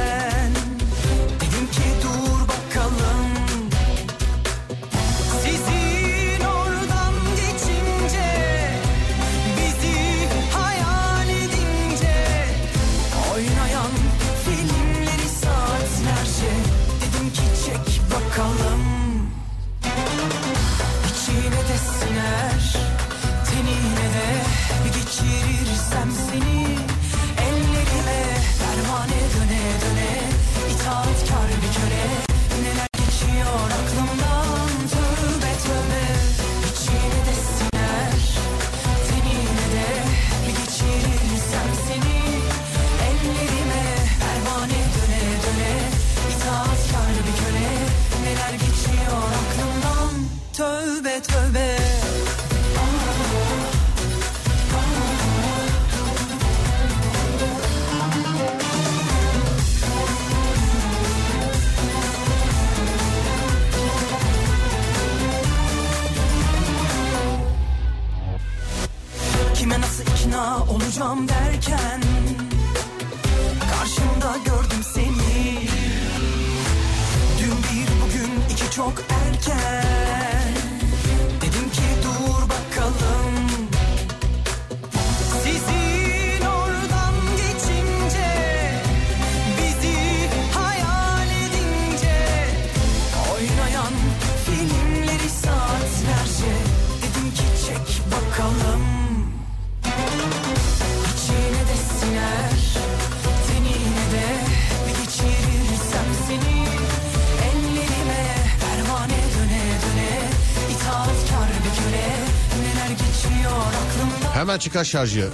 çıkar şarjı.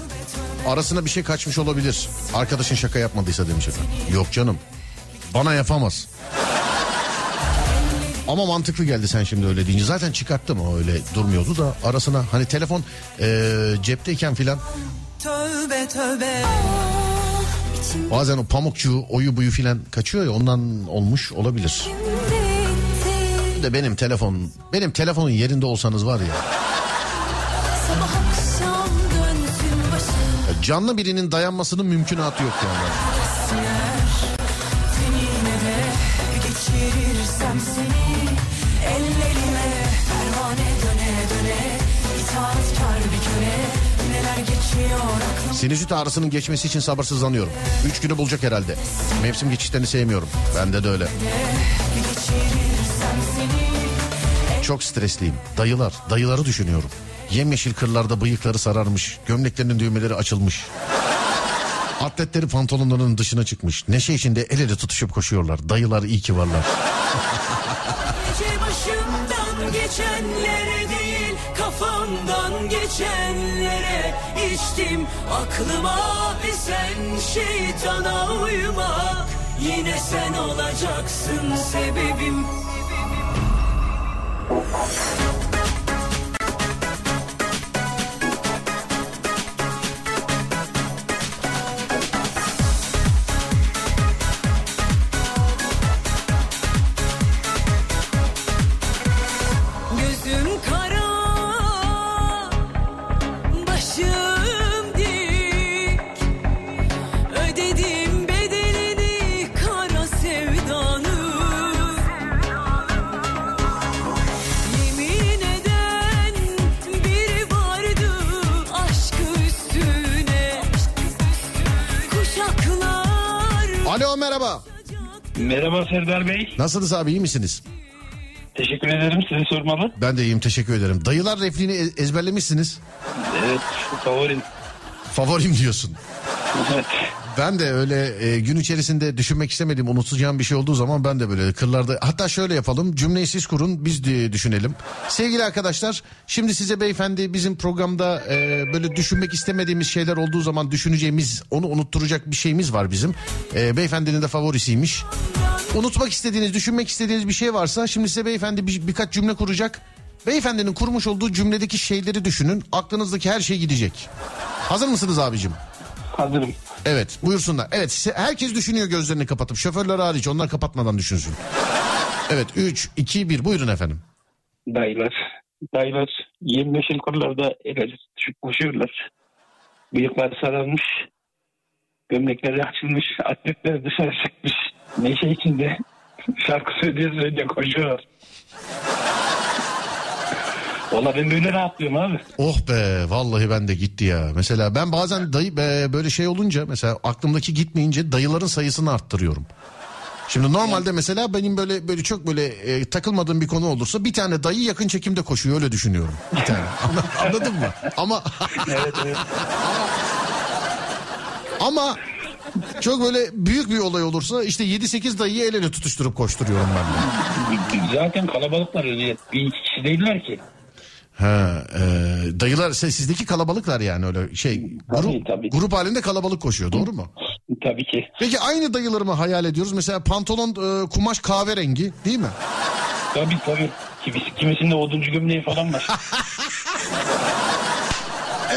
Arasına bir şey kaçmış olabilir. Arkadaşın şaka yapmadıysa demiş efendim. Yok canım. Bana yapamaz. Ama mantıklı geldi sen şimdi öyle deyince. Zaten çıkarttım o öyle durmuyordu da arasına hani telefon eee, cepteyken filan Tövbe tövbe bazen o pamukçu oyu buyu filan kaçıyor ya ondan olmuş olabilir. De benim telefon benim telefonun yerinde olsanız var ya canlı birinin dayanmasının mümkünatı yok yani. Sinüzit ağrısının geçmesi için sabırsızlanıyorum. Üç günü bulacak herhalde. Mevsim geçişlerini sevmiyorum. Bende de öyle. Çok stresliyim. Dayılar, dayıları düşünüyorum. Yemyeşil kırlarda bıyıkları sararmış. Gömleklerinin düğmeleri açılmış. Atletleri pantolonlarının dışına çıkmış. Neşe içinde el ele tutuşup koşuyorlar. Dayılar iyi ki varlar. Başımdan geçenlere değil kafamdan geçenlere içtim aklıma esen şeytana uyma yine sen olacaksın sebebim Serdar Bey. Nasılsınız abi iyi misiniz? Teşekkür ederim. Sizi sormalı. Ben de iyiyim teşekkür ederim. Dayılar repliğini e- ezberlemişsiniz. Evet. Favorim. Favorim diyorsun. <laughs> Evet. Ben de öyle e, gün içerisinde düşünmek istemediğim unutacağım bir şey olduğu zaman ben de böyle kırlarda hatta şöyle yapalım cümleyi siz kurun biz de düşünelim. Sevgili arkadaşlar şimdi size beyefendi bizim programda e, böyle düşünmek istemediğimiz şeyler olduğu zaman düşüneceğimiz onu unutturacak bir şeyimiz var bizim. E, beyefendinin de favorisiymiş. Unutmak istediğiniz düşünmek istediğiniz bir şey varsa şimdi size beyefendi bir, birkaç cümle kuracak. Beyefendinin kurmuş olduğu cümledeki şeyleri düşünün aklınızdaki her şey gidecek. Hazır mısınız abicim? Hazırım. Evet buyursunlar. Evet herkes düşünüyor gözlerini kapatıp. Şoförler hariç onlar kapatmadan düşünsün. Evet 3, 2, 1 buyurun efendim. Dayılar. Dayılar 25 yıl kollarda el ele tutuşup koşuyorlar. Bıyıkları sararmış. Gömlekleri açılmış. Atletleri dışarı çıkmış. Neşe içinde <laughs> şarkı söyleye söyleye koşuyorlar. Valla ben böyle rahatlıyorum abi. Oh be vallahi ben de gitti ya. Mesela ben bazen dayı be, böyle şey olunca mesela aklımdaki gitmeyince dayıların sayısını arttırıyorum. Şimdi normalde mesela benim böyle böyle çok böyle e, takılmadığım bir konu olursa bir tane dayı yakın çekimde koşuyor öyle düşünüyorum. Bir tane. <laughs> Anla- Anladın mı? Ama <laughs> Evet evet. ama çok böyle büyük bir olay olursa işte 7-8 dayıyı el ele tutuşturup koşturuyorum ben de. Zaten kalabalıklar öyle. Bir iki kişi değiller ki. Ha, e, dayılar sizdeki kalabalıklar yani öyle şey grup, Tabii, tabii. grup halinde kalabalık koşuyor doğru mu? <laughs> Tabii ki. Peki aynı dayıları mı hayal ediyoruz? Mesela pantolon e, kumaş kahverengi değil mi? Tabii tabii. Kimisi, kimisinde oduncu gömleği falan var. <laughs>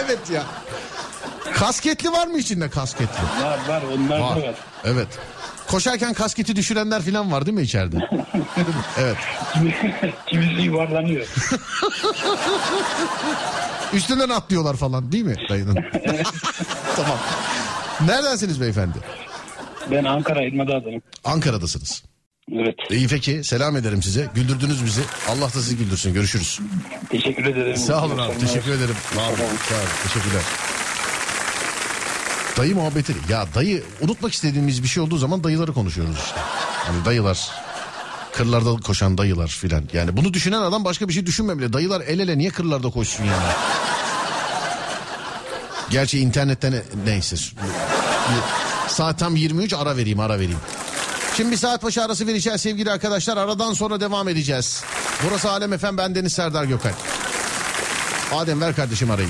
Evet ya. Kasketli var mı içinde kasketli? var var onlar Var. da var. Evet. Koşarken kasketi düşürenler falan var değil mi içeride? <laughs> Evet. Kimi- Kimisi yuvarlanıyor. <laughs> Üstünden atlıyorlar falan değil mi dayının? <laughs> tamam. Neredensiniz beyefendi? Ben Ankara İlmada adamım. Ankara'dasınız. Evet. İyi peki selam ederim size. Güldürdünüz bizi. Allah da sizi güldürsün. Görüşürüz. Teşekkür ederim. Sağ olun abi. Teşekkür ederim. Sağ olun. Sağ olun. Teşekkürler. Dayı muhabbeti. Ya dayı unutmak istediğimiz bir şey olduğu zaman dayıları konuşuyoruz işte. Hani dayılar. Kırlarda koşan dayılar filan. Yani bunu düşünen adam başka bir şey düşünmemeli. Dayılar el ele niye kırlarda koşsun yani? Gerçi internetten ne- neyse. Saat tam 23 ara vereyim ara vereyim. Şimdi bir saat başı arası vereceğiz sevgili arkadaşlar. Aradan sonra devam edeceğiz. Burası Alem Efem ben Deniz Serdar Gökay. Adem ver kardeşim arayı.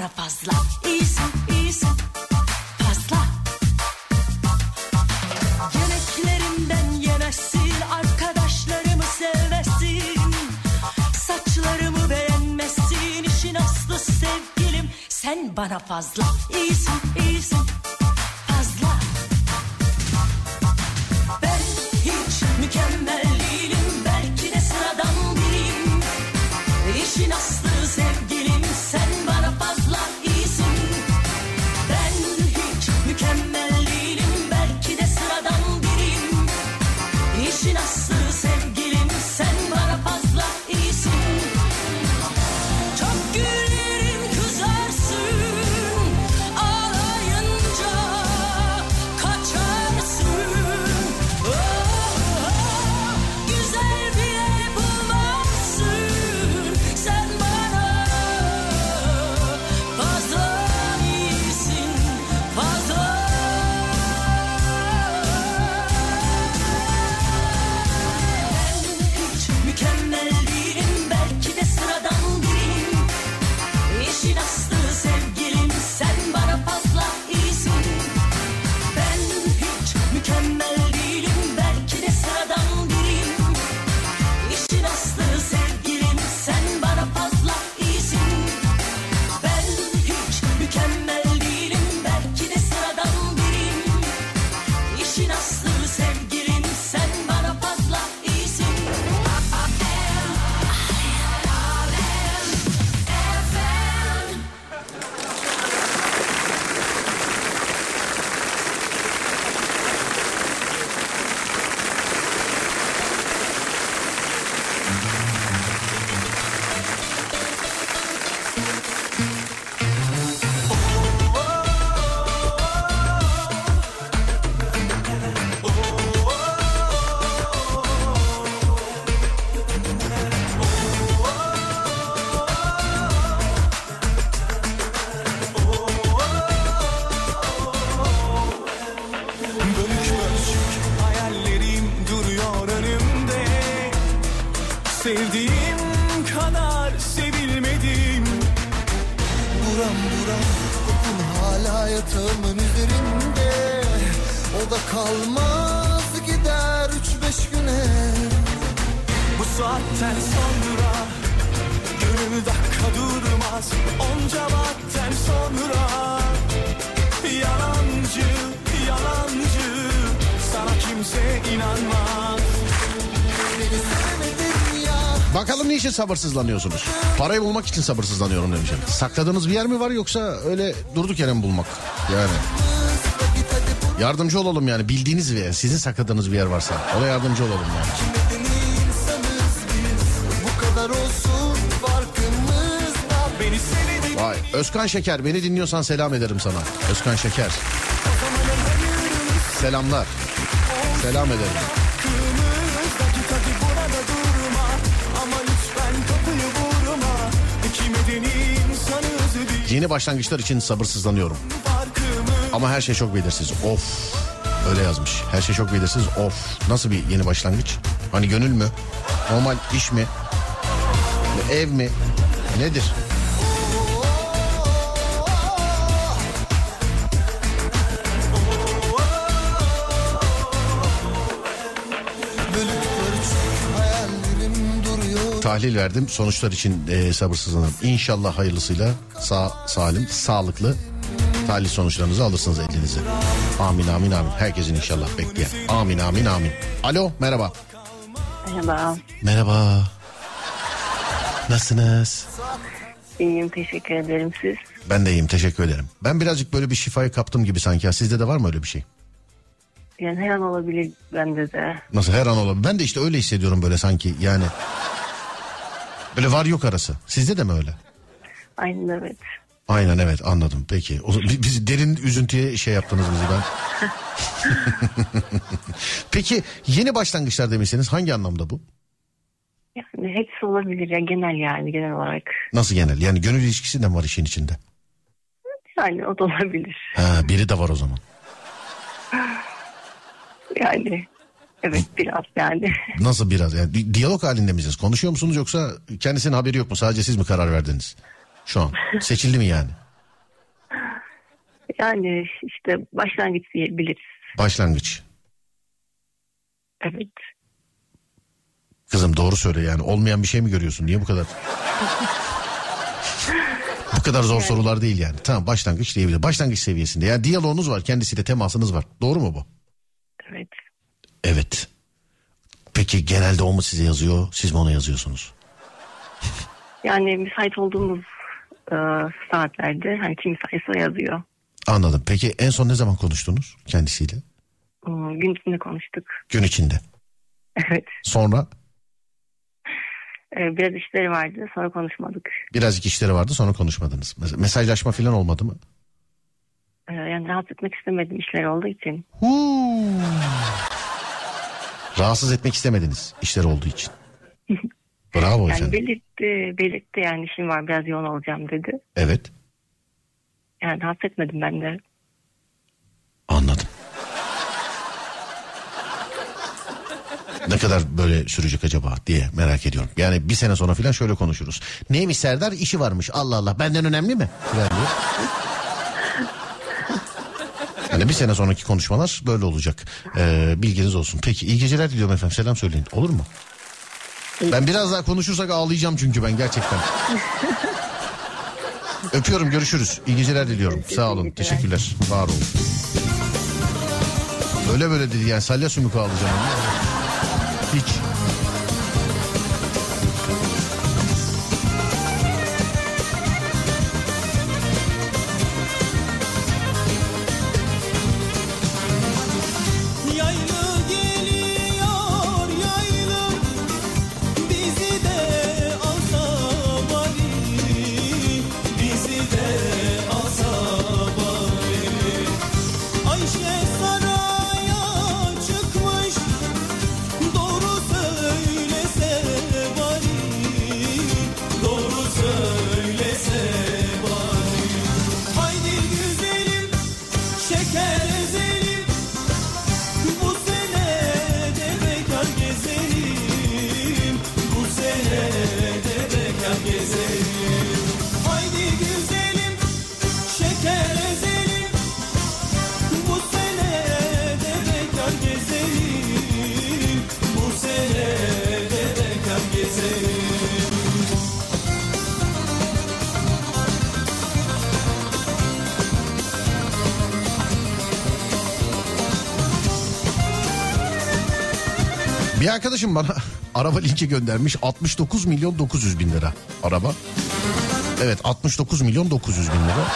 para fazla. İyisin, iyisin. Fazla. Yemeklerimden yemezsin, arkadaşlarımı sevmesin. Saçlarımı beğenmezsin, işin aslı sevgilim. Sen bana fazla. İyisin, iyisin. Niçin sabırsızlanıyorsunuz? Parayı bulmak için sabırsızlanıyorum demişim. Sakladığınız bir yer mi var yoksa öyle durduk yere mi bulmak? Yani. Yardımcı olalım yani bildiğiniz bir yer. Sizin sakladığınız bir yer varsa. Ona yardımcı olalım yani. Vay Özkan Şeker beni dinliyorsan selam ederim sana. Özkan Şeker. Selamlar. Selam ederim. Yeni başlangıçlar için sabırsızlanıyorum. Ama her şey çok belirsiz. Of. Öyle yazmış. Her şey çok belirsiz. Of. Nasıl bir yeni başlangıç? Hani gönül mü? Normal iş mi? Ev mi? Nedir? Tahlil verdim. Sonuçlar için e, sabırsızlanıyorum. İnşallah hayırlısıyla sağ, salim, sağlıklı tahlil sonuçlarınızı alırsınız elinize. Amin amin amin. Herkesin inşallah bekleyen. Amin amin amin. Alo merhaba. Merhaba. Merhaba. Nasılsınız? İyiyim teşekkür ederim siz. Ben de iyiyim teşekkür ederim. Ben birazcık böyle bir şifayı kaptım gibi sanki. ya. Sizde de var mı öyle bir şey? Yani her an olabilir bende de. Nasıl her an olabilir? Ben de işte öyle hissediyorum böyle sanki yani. Böyle var yok arası. Sizde de mi öyle? Aynen evet. Aynen evet anladım peki. O, bi- biz derin üzüntüye şey yaptınız bizi ben. <laughs> peki yeni başlangıçlar demişseniz hangi anlamda bu? Yani hepsi olabilir ya genel yani genel olarak. Nasıl genel? Yani gönül ilişkisi de mi var işin içinde? Yani o da olabilir. Ha, biri de var o zaman. Yani evet biraz yani. <laughs> Nasıl biraz? Yani di- diyalog halinde misiniz? Konuşuyor musunuz yoksa kendisinin haberi yok mu? Sadece siz mi karar verdiniz? Şu an. Seçildi mi yani? Yani işte başlangıç diyebiliriz. Başlangıç. Evet. Kızım doğru söyle yani. Olmayan bir şey mi görüyorsun? Niye bu kadar? <laughs> bu kadar zor sorular değil yani. Tamam başlangıç diyebilir. Başlangıç seviyesinde. Yani diyaloğunuz var. Kendisiyle temasınız var. Doğru mu bu? Evet. Evet. Peki genelde o mu size yazıyor? Siz mi ona yazıyorsunuz? Yani müsait olduğumuz e, saatlerde hani kim müsaitse yazıyor. Anladım. Peki en son ne zaman konuştunuz kendisiyle? Hmm, Gün içinde konuştuk. Gün içinde. Evet. Sonra E, biraz işleri vardı sonra konuşmadık. birazcık işleri vardı sonra konuşmadınız. Mes- Mesajlaşma falan olmadı mı? E, yani rahatsız etmek istemedim işleri olduğu için. Rahatsız etmek istemediniz işleri olduğu için. <laughs> Bravo Yani efendim. belirtti, belirtti yani işim var biraz yoğun olacağım dedi. Evet Yani rahatsız etmedim ben de. anladım. Ne kadar böyle sürecek acaba diye merak ediyorum. Yani bir sene sonra falan şöyle konuşuruz. Neymiş Serdar? İşi varmış. Allah Allah benden önemli mi? Yani bir sene sonraki konuşmalar böyle olacak. Ee, bilginiz olsun. Peki iyi geceler diliyorum efendim. Selam söyleyin. Olur mu? Ben biraz daha konuşursak ağlayacağım çünkü ben gerçekten. <laughs> Öpüyorum görüşürüz. İyi geceler diliyorum. Sağ olun. Teşekkürler. Var olun. Böyle böyle dedi yani salya sümük ağlayacağım. Hiç. Arkadaşım bana <laughs> araba linki göndermiş 69 milyon 900 bin lira araba. Evet 69 milyon 900 bin lira.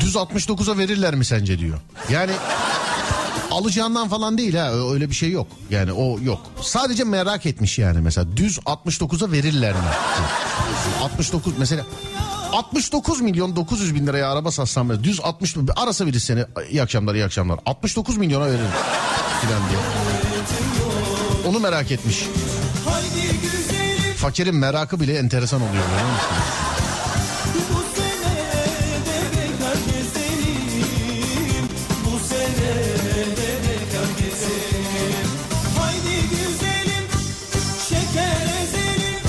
Düz 69'a verirler mi sence diyor. Yani alacağından falan değil ha öyle bir şey yok. Yani o yok. Sadece merak etmiş yani mesela düz 69'a verirler mi? 69 mesela 69 milyon 900 bin liraya araba satsam düz 60 arasa biri seni iyi akşamlar iyi akşamlar 69 milyona veririm filan diye. Onu merak etmiş. Fakirin merakı bile enteresan oluyor. biliyor musun? bu sene de bekar gezelim Bu sene de bekar gezelim Haydi güzelim şeker ezelim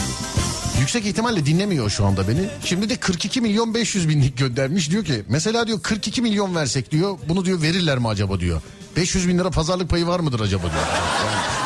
Yüksek ihtimalle dinlemiyor şu anda beni. Şimdi de 42 milyon 500 binlik göndermiş. Diyor ki mesela diyor 42 milyon versek diyor. Bunu diyor verirler mi acaba diyor. 500 bin lira pazarlık payı var mıdır acaba diyor. Yani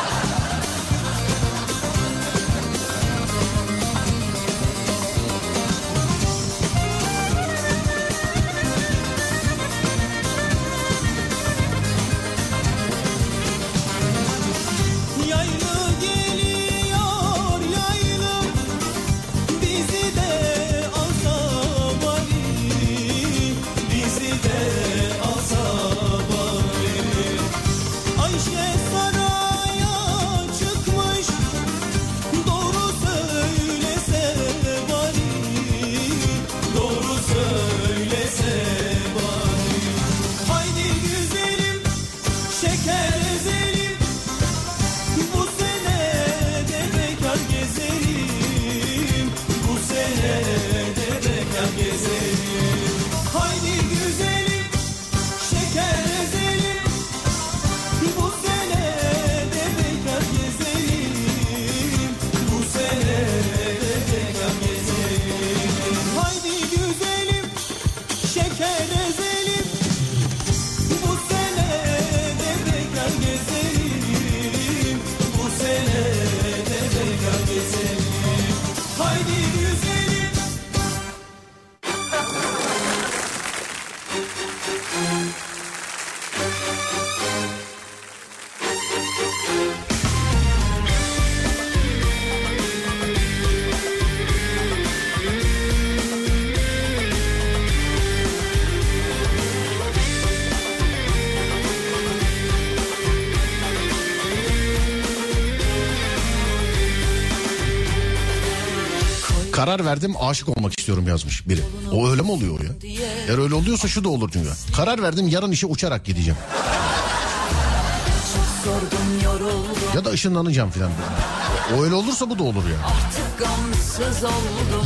karar verdim aşık olmak istiyorum yazmış biri. O öyle mi oluyor ya? Eğer öyle oluyorsa şu da olur diyor. Karar verdim yarın işe uçarak gideceğim. Ya da ışınlanacağım filan. O öyle olursa bu da olur ya.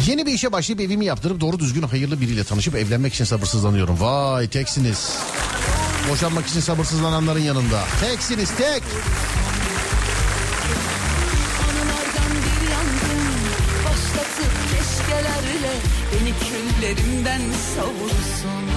Yeni bir işe başlayıp evimi yaptırıp doğru düzgün hayırlı biriyle tanışıp evlenmek için sabırsızlanıyorum. Vay teksiniz. Boşanmak için sabırsızlananların yanında. Teksiniz tek. Savursun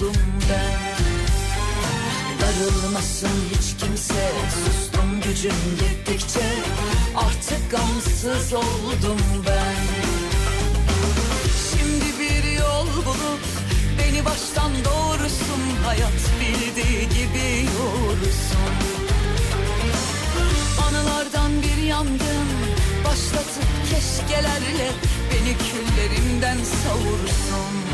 oldum ben. Darılmasın hiç kimse Sustum gücüm gittikçe Artık gamsız oldum ben. Şimdi bir yol bulup Beni baştan doğrusun Hayat bildiği gibi yorusun. Anılardan bir yangın Başlatıp keşkelerle Beni küllerimden savursun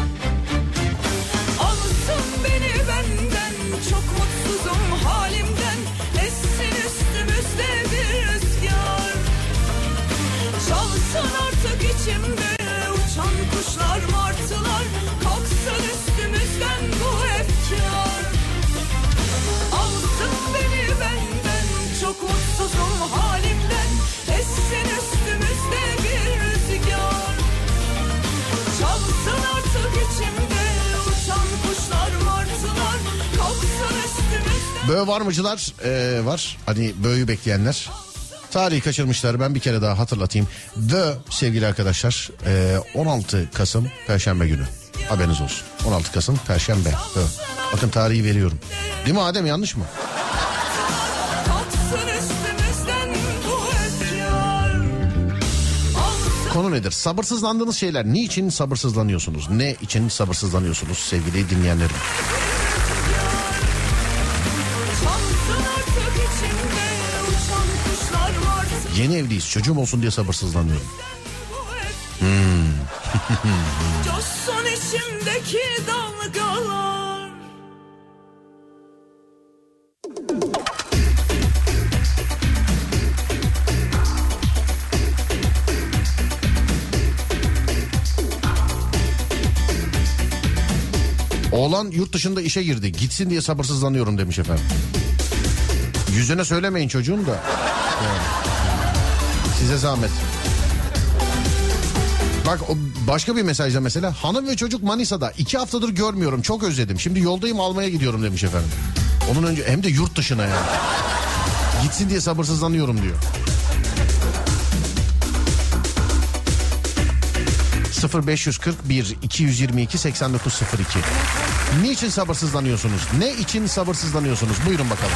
Böğ var mıcılar Ee, var. Hani böğü bekleyenler. Tarihi kaçırmışlar ben bir kere daha hatırlatayım. Bö sevgili arkadaşlar ee, 16 Kasım Perşembe günü. Haberiniz olsun. 16 Kasım Perşembe. Bö. Bakın tarihi veriyorum. Değil mi Adem yanlış mı? Konu nedir? Sabırsızlandığınız şeyler. Niçin sabırsızlanıyorsunuz? Ne için sabırsızlanıyorsunuz sevgili dinleyenlerim? Yeni evliyiz çocuğum olsun diye sabırsızlanıyorum. <laughs> Coşsun içimdeki dalgalar Oğlan yurt dışında işe girdi. Gitsin diye sabırsızlanıyorum demiş efendim. Yüzüne söylemeyin çocuğun da. Yani. <laughs> Size zahmet. Bak başka bir mesajda mesela hanım ve çocuk Manisa'da iki haftadır görmüyorum çok özledim. Şimdi yoldayım almaya gidiyorum demiş efendim. Onun önce hem de yurt dışına yani. Gitsin diye sabırsızlanıyorum diyor. 0541 222 8902 Niçin sabırsızlanıyorsunuz? Ne için sabırsızlanıyorsunuz? Buyurun bakalım.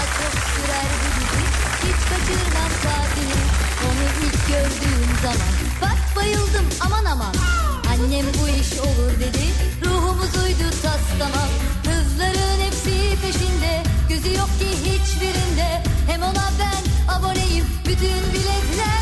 Zaman. Bak bayıldım aman aman. Annem bu iş olur dedi Ruhumuz uydu tas tamam Kızların hepsi peşinde Gözü yok ki hiçbirinde. Hem ona ben aboneyim Bütün biletler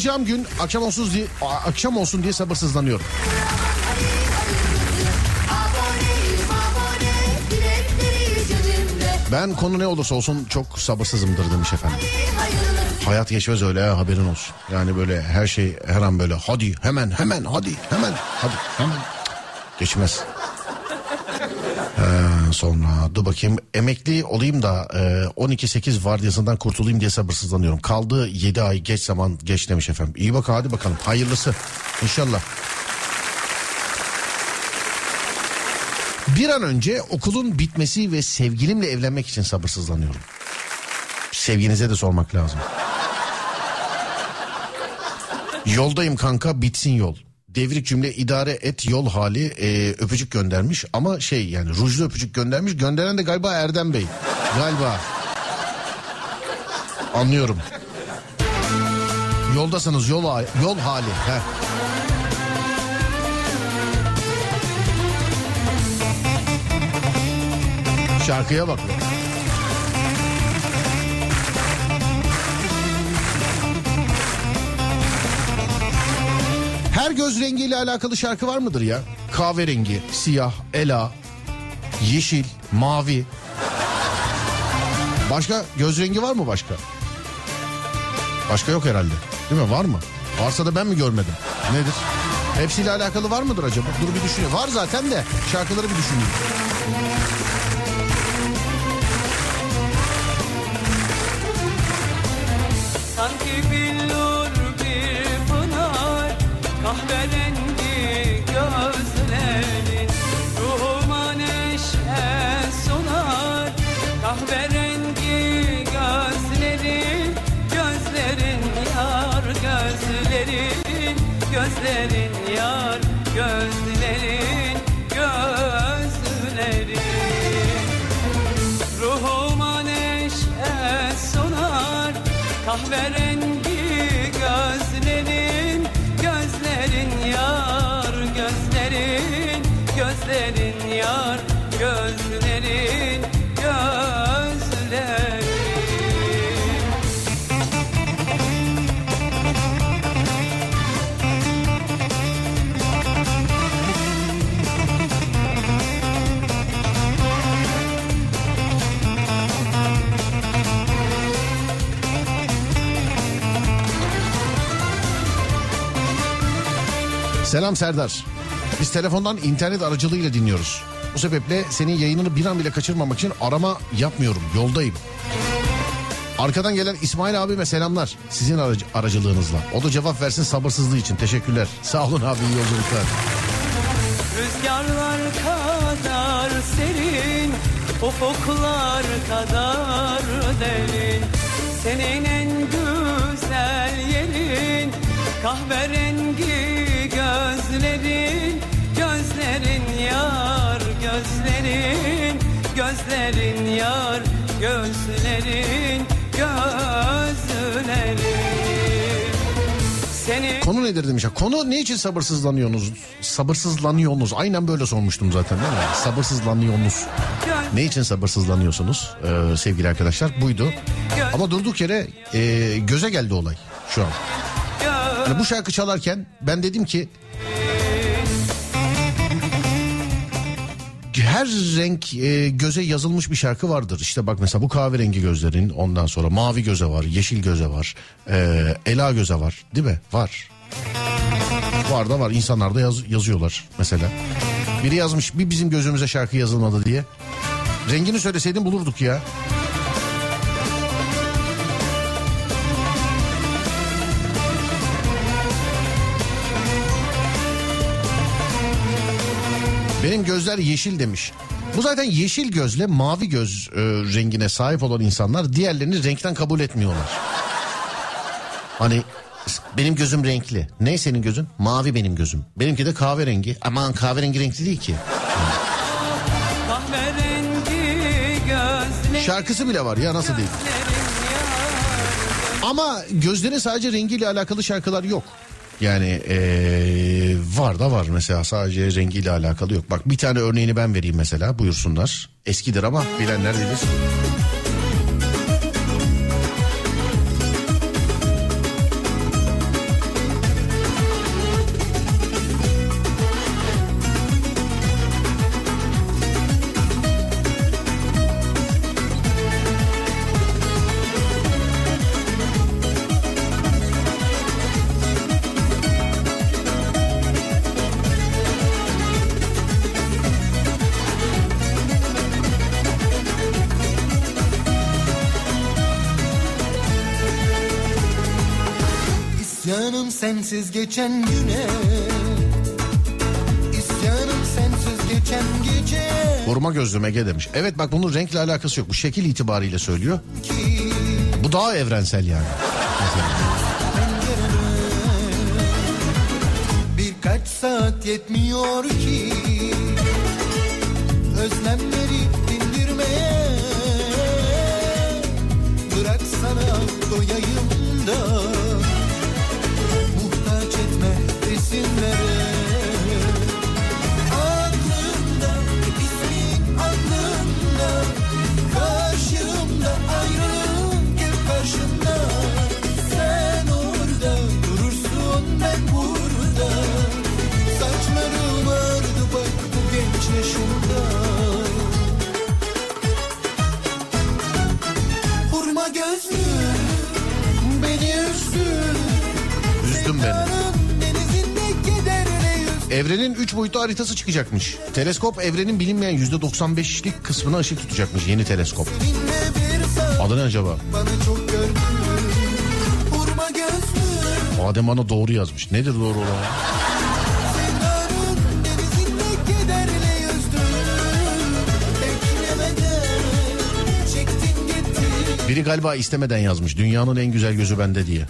alacağım gün akşam olsun diye akşam olsun diye sabırsızlanıyorum. Ben konu ne olursa olsun çok sabırsızımdır demiş efendim. Hayat geçmez öyle ha haberin olsun. Yani böyle her şey her an böyle hadi hemen hemen hadi hemen hadi hemen geçmez. Ee, sonra dur bakayım emekli olayım da e, 12-8 vardiyasından kurtulayım diye sabırsızlanıyorum. Kaldı 7 ay geç zaman geç demiş efendim. İyi bak hadi bakalım hayırlısı inşallah. Bir an önce okulun bitmesi ve sevgilimle evlenmek için sabırsızlanıyorum. Sevginize de sormak lazım. Yoldayım kanka bitsin yol. Devrik cümle idare et yol hali e, öpücük göndermiş ama şey yani rujlu öpücük göndermiş. Gönderen de galiba Erdem Bey. Galiba. Anlıyorum. Yoldasınız yol, yol hali. Heh. Şarkıya bak. be. Her göz rengiyle alakalı şarkı var mıdır ya? Kahverengi, siyah, ela, yeşil, mavi. Başka göz rengi var mı başka? Başka yok herhalde. Değil mi? Var mı? Varsa da ben mi görmedim? Nedir? Hepsiyle alakalı var mıdır acaba? Dur bir düşüneyim. Var zaten de şarkıları bir düşüneyim. Kahverengi gözlerin Ruhuma neşe sunar. Kahverengi gözlerin Gözlerin yar gözlerin Gözlerin yar gözlerin Gözlerin. Ruhuma neşe sunar. Kahverengi Selam Serdar. Biz telefondan internet aracılığıyla dinliyoruz. Bu sebeple senin yayınını bir an bile kaçırmamak için arama yapmıyorum. Yoldayım. Arkadan gelen İsmail abime selamlar. Sizin aracı- aracılığınızla. O da cevap versin sabırsızlığı için. Teşekkürler. Sağ olun abi iyi yolculuklar. Rüzgarlar kadar serin Ufuklar kadar derin Senin en güzel yerin Kahverengi gözlerin Gözlerin yar gözlerin Gözlerin yar gözlerin Gözlerin Senin Konu nedir demiş. Konu ne için sabırsızlanıyorsunuz? Sabırsızlanıyorsunuz. Aynen böyle sormuştum zaten değil mi? Sabırsızlanıyorsunuz. Ne için sabırsızlanıyorsunuz ee, sevgili arkadaşlar? Buydu. Ama durduk yere e, göze geldi olay şu an. Hani bu şarkı çalarken ben dedim ki her renk e, göze yazılmış bir şarkı vardır. İşte bak mesela bu kahverengi gözlerin ondan sonra mavi göze var, yeşil göze var, e, ela göze var değil mi? Var. Var da var insanlar da yaz- yazıyorlar mesela. Biri yazmış bir bizim gözümüze şarkı yazılmadı diye. Rengini söyleseydin bulurduk ya. Benim gözler yeşil demiş. Bu zaten yeşil gözle mavi göz e, rengine sahip olan insanlar diğerlerini renkten kabul etmiyorlar. Hani benim gözüm renkli. Ne senin gözün? Mavi benim gözüm. Benimki de kahverengi. Aman kahverengi renkli değil ki. Şarkısı bile var ya nasıl değil. Ama gözlerin sadece rengiyle alakalı şarkılar yok. Yani eee, var da var mesela sadece rengiyle alakalı yok. Bak bir tane örneğini ben vereyim mesela buyursunlar. Eskidir ama bilenler bilir. Geçen güne İsyanım sensiz geçen gece Koruma gözlüm Ege demiş. Evet bak bunun renkle alakası yok. Bu şekil itibariyle söylüyor. Bu daha evrensel yani. Birkaç saat yetmiyor ki Özlemleri dindirmeye Bırak sana doyayım da isimlere Evrenin 3 boyutlu haritası çıkacakmış. Teleskop evrenin bilinmeyen %95'lik kısmına ışık tutacakmış yeni teleskop. Adı ne acaba? Adem bana doğru yazmış. Nedir doğru olan? Biri galiba istemeden yazmış. Dünyanın en güzel gözü bende diye.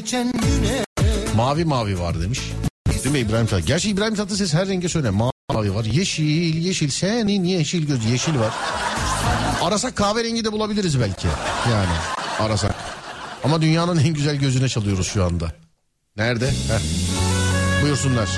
Geçen güne Mavi mavi var demiş. Değil mi İbrahim Tatlıses? Gerçi İbrahim Tatlıses her renge söyle. Mavi var. Yeşil, yeşil. Senin yeşil göz. Yeşil var. Arasak kahverengi de bulabiliriz belki. Yani arasak. Ama dünyanın en güzel gözüne çalıyoruz şu anda. Nerede? Heh. Buyursunlar.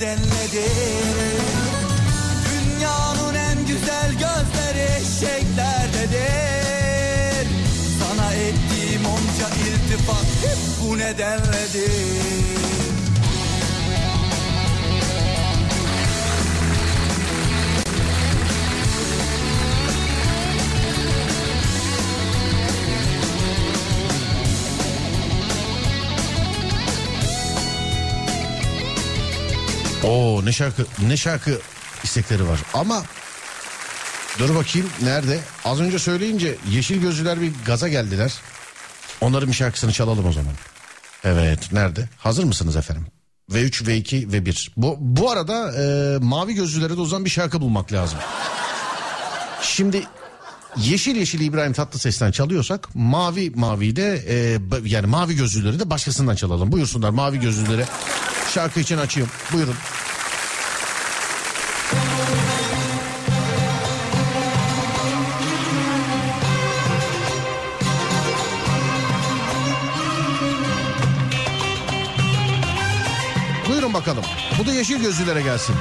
Nedenledir Dünyanın en güzel gözleri eşeklerdedir. Sana ettiğim onca iltifat bu nedenledir Oo ne şarkı ne şarkı istekleri var ama dur bakayım nerede? Az önce söyleyince yeşil gözlüler bir gaza geldiler. Onların bir şarkısını çalalım o zaman. Evet nerede? Hazır mısınız efendim? V3, V2 ve 1. Bu, bu arada e, mavi gözlülere de o zaman bir şarkı bulmak lazım. Şimdi yeşil yeşil İbrahim Tatlıses'ten çalıyorsak mavi mavi de e, yani mavi gözlüleri de başkasından çalalım. Buyursunlar mavi gözlülere şarkı için açıyorum. Buyurun. Buyurun bakalım. Bu da yeşil gözlülere gelsin.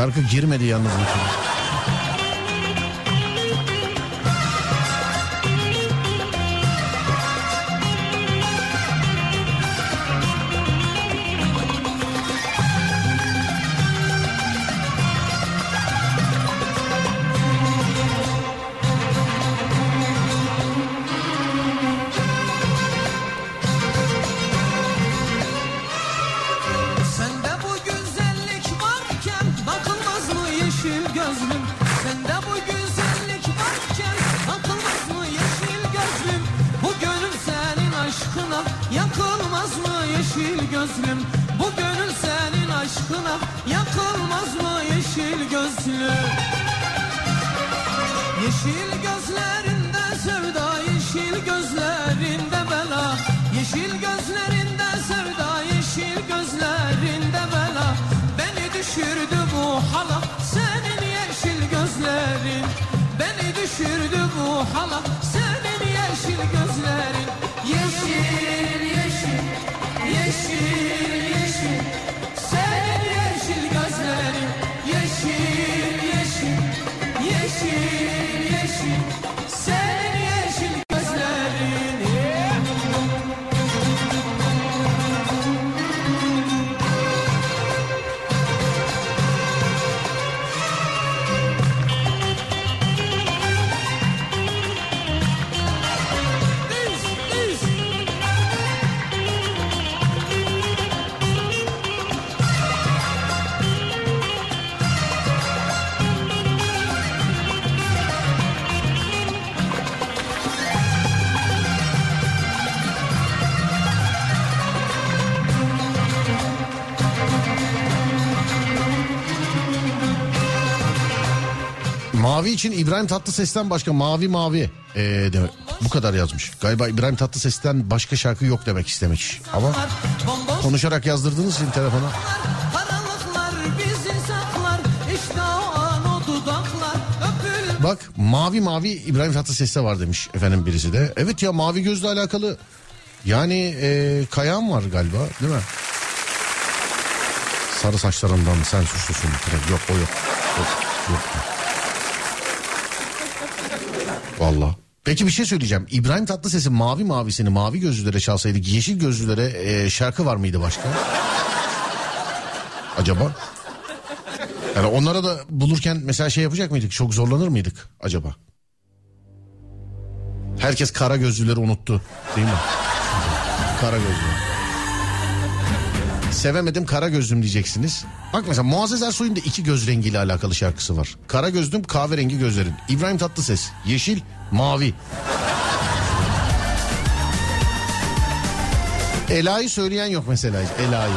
Şarkı girmedi yalnız. Mavi için İbrahim Tatlıses'ten başka mavi mavi ee, demek. Bu kadar yazmış. Galiba İbrahim Tatlıses'ten başka şarkı yok demek istemiş. Ama konuşarak yazdırdığınız için telefona. Bak mavi mavi İbrahim Tatlıses'te var demiş efendim birisi de. Evet ya mavi gözle alakalı yani e, Kayahan var galiba değil mi? Sarı saçlarından sen suçlusun. Yok o yok. Yok, yok. Valla Peki bir şey söyleyeceğim. İbrahim Tatlıses'in mavi mavisini mavi gözlülere çalsaydık yeşil gözlülere e, şarkı var mıydı başka? Acaba? Yani onlara da bulurken mesela şey yapacak mıydık? Çok zorlanır mıydık acaba? Herkes kara gözlüleri unuttu. Değil mi? Kara gözlü. Sevemedim kara gözlüm diyeceksiniz. Bak mesela Muazzez Ersoy'un da iki göz rengiyle alakalı şarkısı var. Kara gözlüm kahverengi gözlerin. İbrahim Tatlıses yeşil mavi. Ela'yı söyleyen yok mesela. Ela'yı.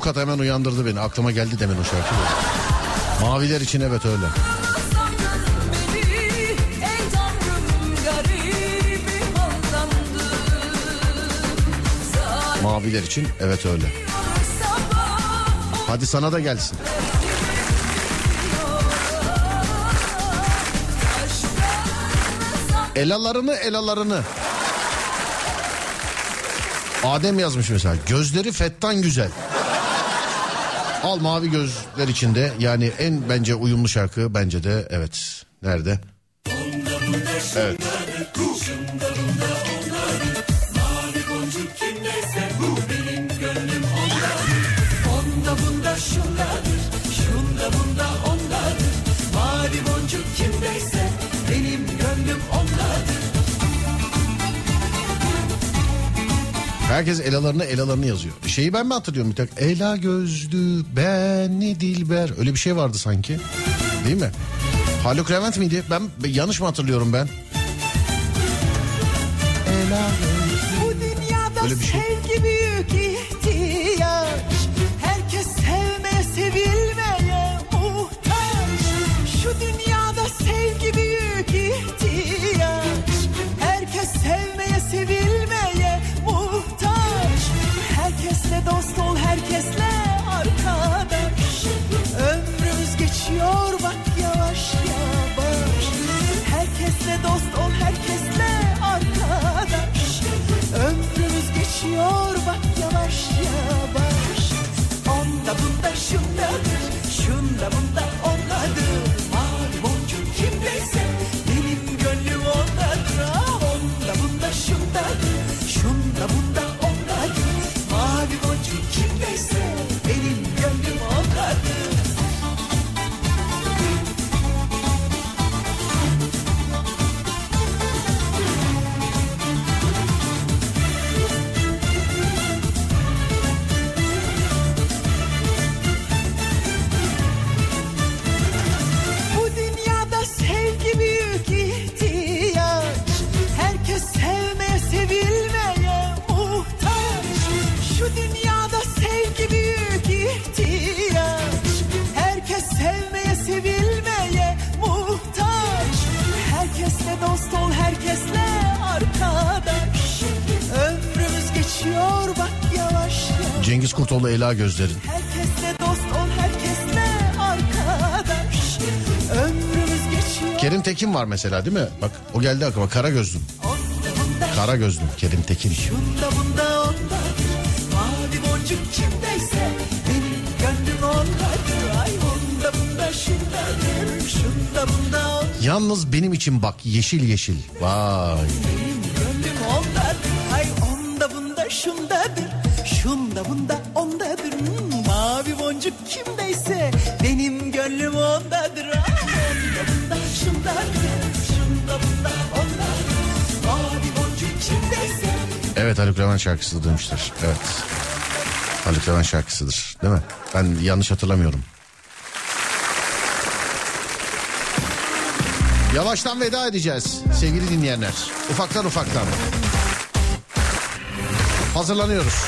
Avukat hemen uyandırdı beni. Aklıma geldi demin o şarkı. Maviler için evet öyle. Maviler için evet öyle. Hadi sana da gelsin. Elalarını elalarını. Adem yazmış mesela. Gözleri fettan güzel. Al mavi gözler içinde. Yani en bence uyumlu şarkı bence de evet. Nerede? Evet. Herkes elalarını elalarını yazıyor. Şeyi ben mi hatırlıyorum bir tek? Ela gözlü ben Dilber. Öyle bir şey vardı sanki. Değil mi? Haluk Levent miydi? Ben yanlış mı hatırlıyorum ben? Ela Bu dünyada Öyle bir şey. sevgi büyük Kurtoğlu Ela gözlerin. Ol. Kerim Tekin var mesela değil mi? Bak o geldi aklıma kara gözlüm. Kara gözlüm Kerim Tekin. Şunda bunda ondadır. Mavi boncuk kimdeyse benim gönlüm ondadır. Ay onda bunda şundadır. Şunda bunda ondadır. Yalnız benim için bak yeşil yeşil. Vay. Evet Haluk Levent şarkısı demişler. Evet. Haluk Levent şarkısıdır değil mi? Ben yanlış hatırlamıyorum. Yavaştan veda edeceğiz sevgili dinleyenler. Ufaktan ufaktan. Hazırlanıyoruz.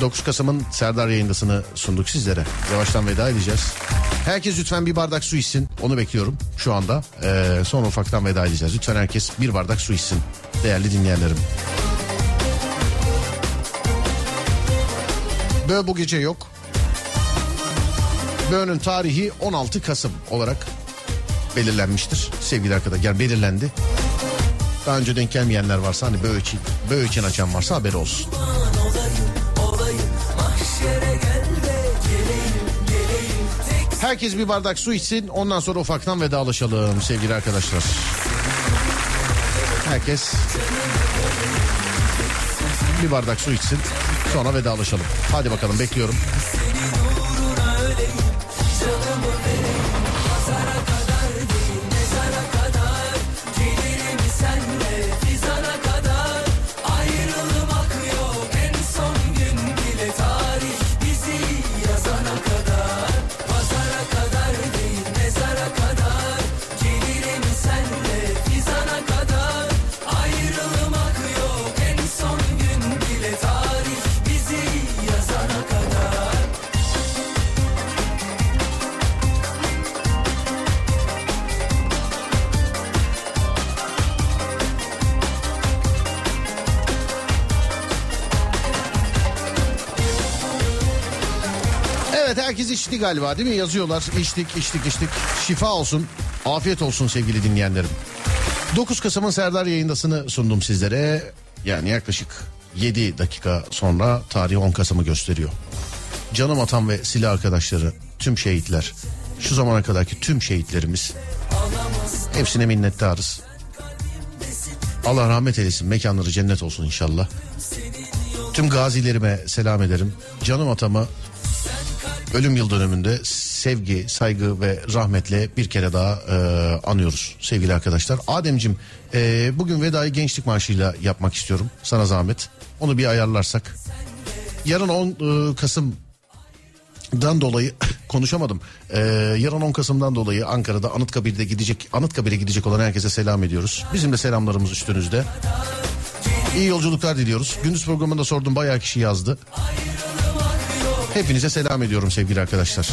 9 Kasım'ın Serdar yayındasını sunduk sizlere. Yavaştan veda edeceğiz. Herkes lütfen bir bardak su içsin. Onu bekliyorum şu anda. Ee, sonra ufaktan veda edeceğiz. Lütfen herkes bir bardak su içsin. Değerli dinleyenlerim. Bö bu gece yok. Bö'nün tarihi 16 Kasım olarak belirlenmiştir sevgili arkadaşlar. Yani belirlendi. Daha önce denk gelmeyenler varsa hani Bö için, Bö için açan varsa haberi olsun. Herkes bir bardak su içsin ondan sonra ufaktan vedalaşalım sevgili arkadaşlar. Herkes bir bardak su içsin sonra vedalaşalım. Hadi bakalım bekliyorum. İçti galiba değil mi? Yazıyorlar. İçtik, içtik, içtik. Şifa olsun. Afiyet olsun sevgili dinleyenlerim. 9 Kasım'ın Serdar yayındasını sundum sizlere. Yani yaklaşık 7 dakika sonra tarih 10 Kasım'ı gösteriyor. Canım atan ve silah arkadaşları, tüm şehitler, şu zamana kadarki tüm şehitlerimiz hepsine minnettarız. Allah rahmet eylesin, mekanları cennet olsun inşallah. Tüm gazilerime selam ederim. Canım atama ölüm yıl dönümünde sevgi, saygı ve rahmetle bir kere daha e, anıyoruz sevgili arkadaşlar. Ademcim e, bugün vedayı gençlik marşıyla yapmak istiyorum. Sana zahmet. Onu bir ayarlarsak. Yarın 10 e, Kasım'dan dolayı <laughs> konuşamadım. E, yarın 10 Kasım'dan dolayı Ankara'da Anıtkabir'de gidecek Anıtkabir'e gidecek olan herkese selam ediyoruz. Bizim de selamlarımız üstünüzde. İyi yolculuklar diliyoruz. Gündüz programında sordum bayağı kişi yazdı. Hepinize selam ediyorum sevgili arkadaşlar.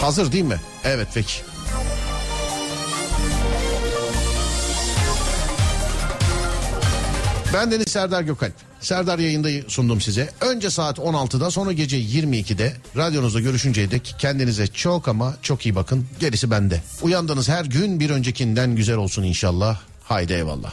Hazır değil mi? Evet peki. Ben Deniz Serdar Gökalp. Serdar yayındayı sundum size. Önce saat 16'da sonra gece 22'de radyonuzda görüşünceye dek kendinize çok ama çok iyi bakın. Gerisi bende. Uyandığınız her gün bir öncekinden güzel olsun inşallah. Haydi eyvallah.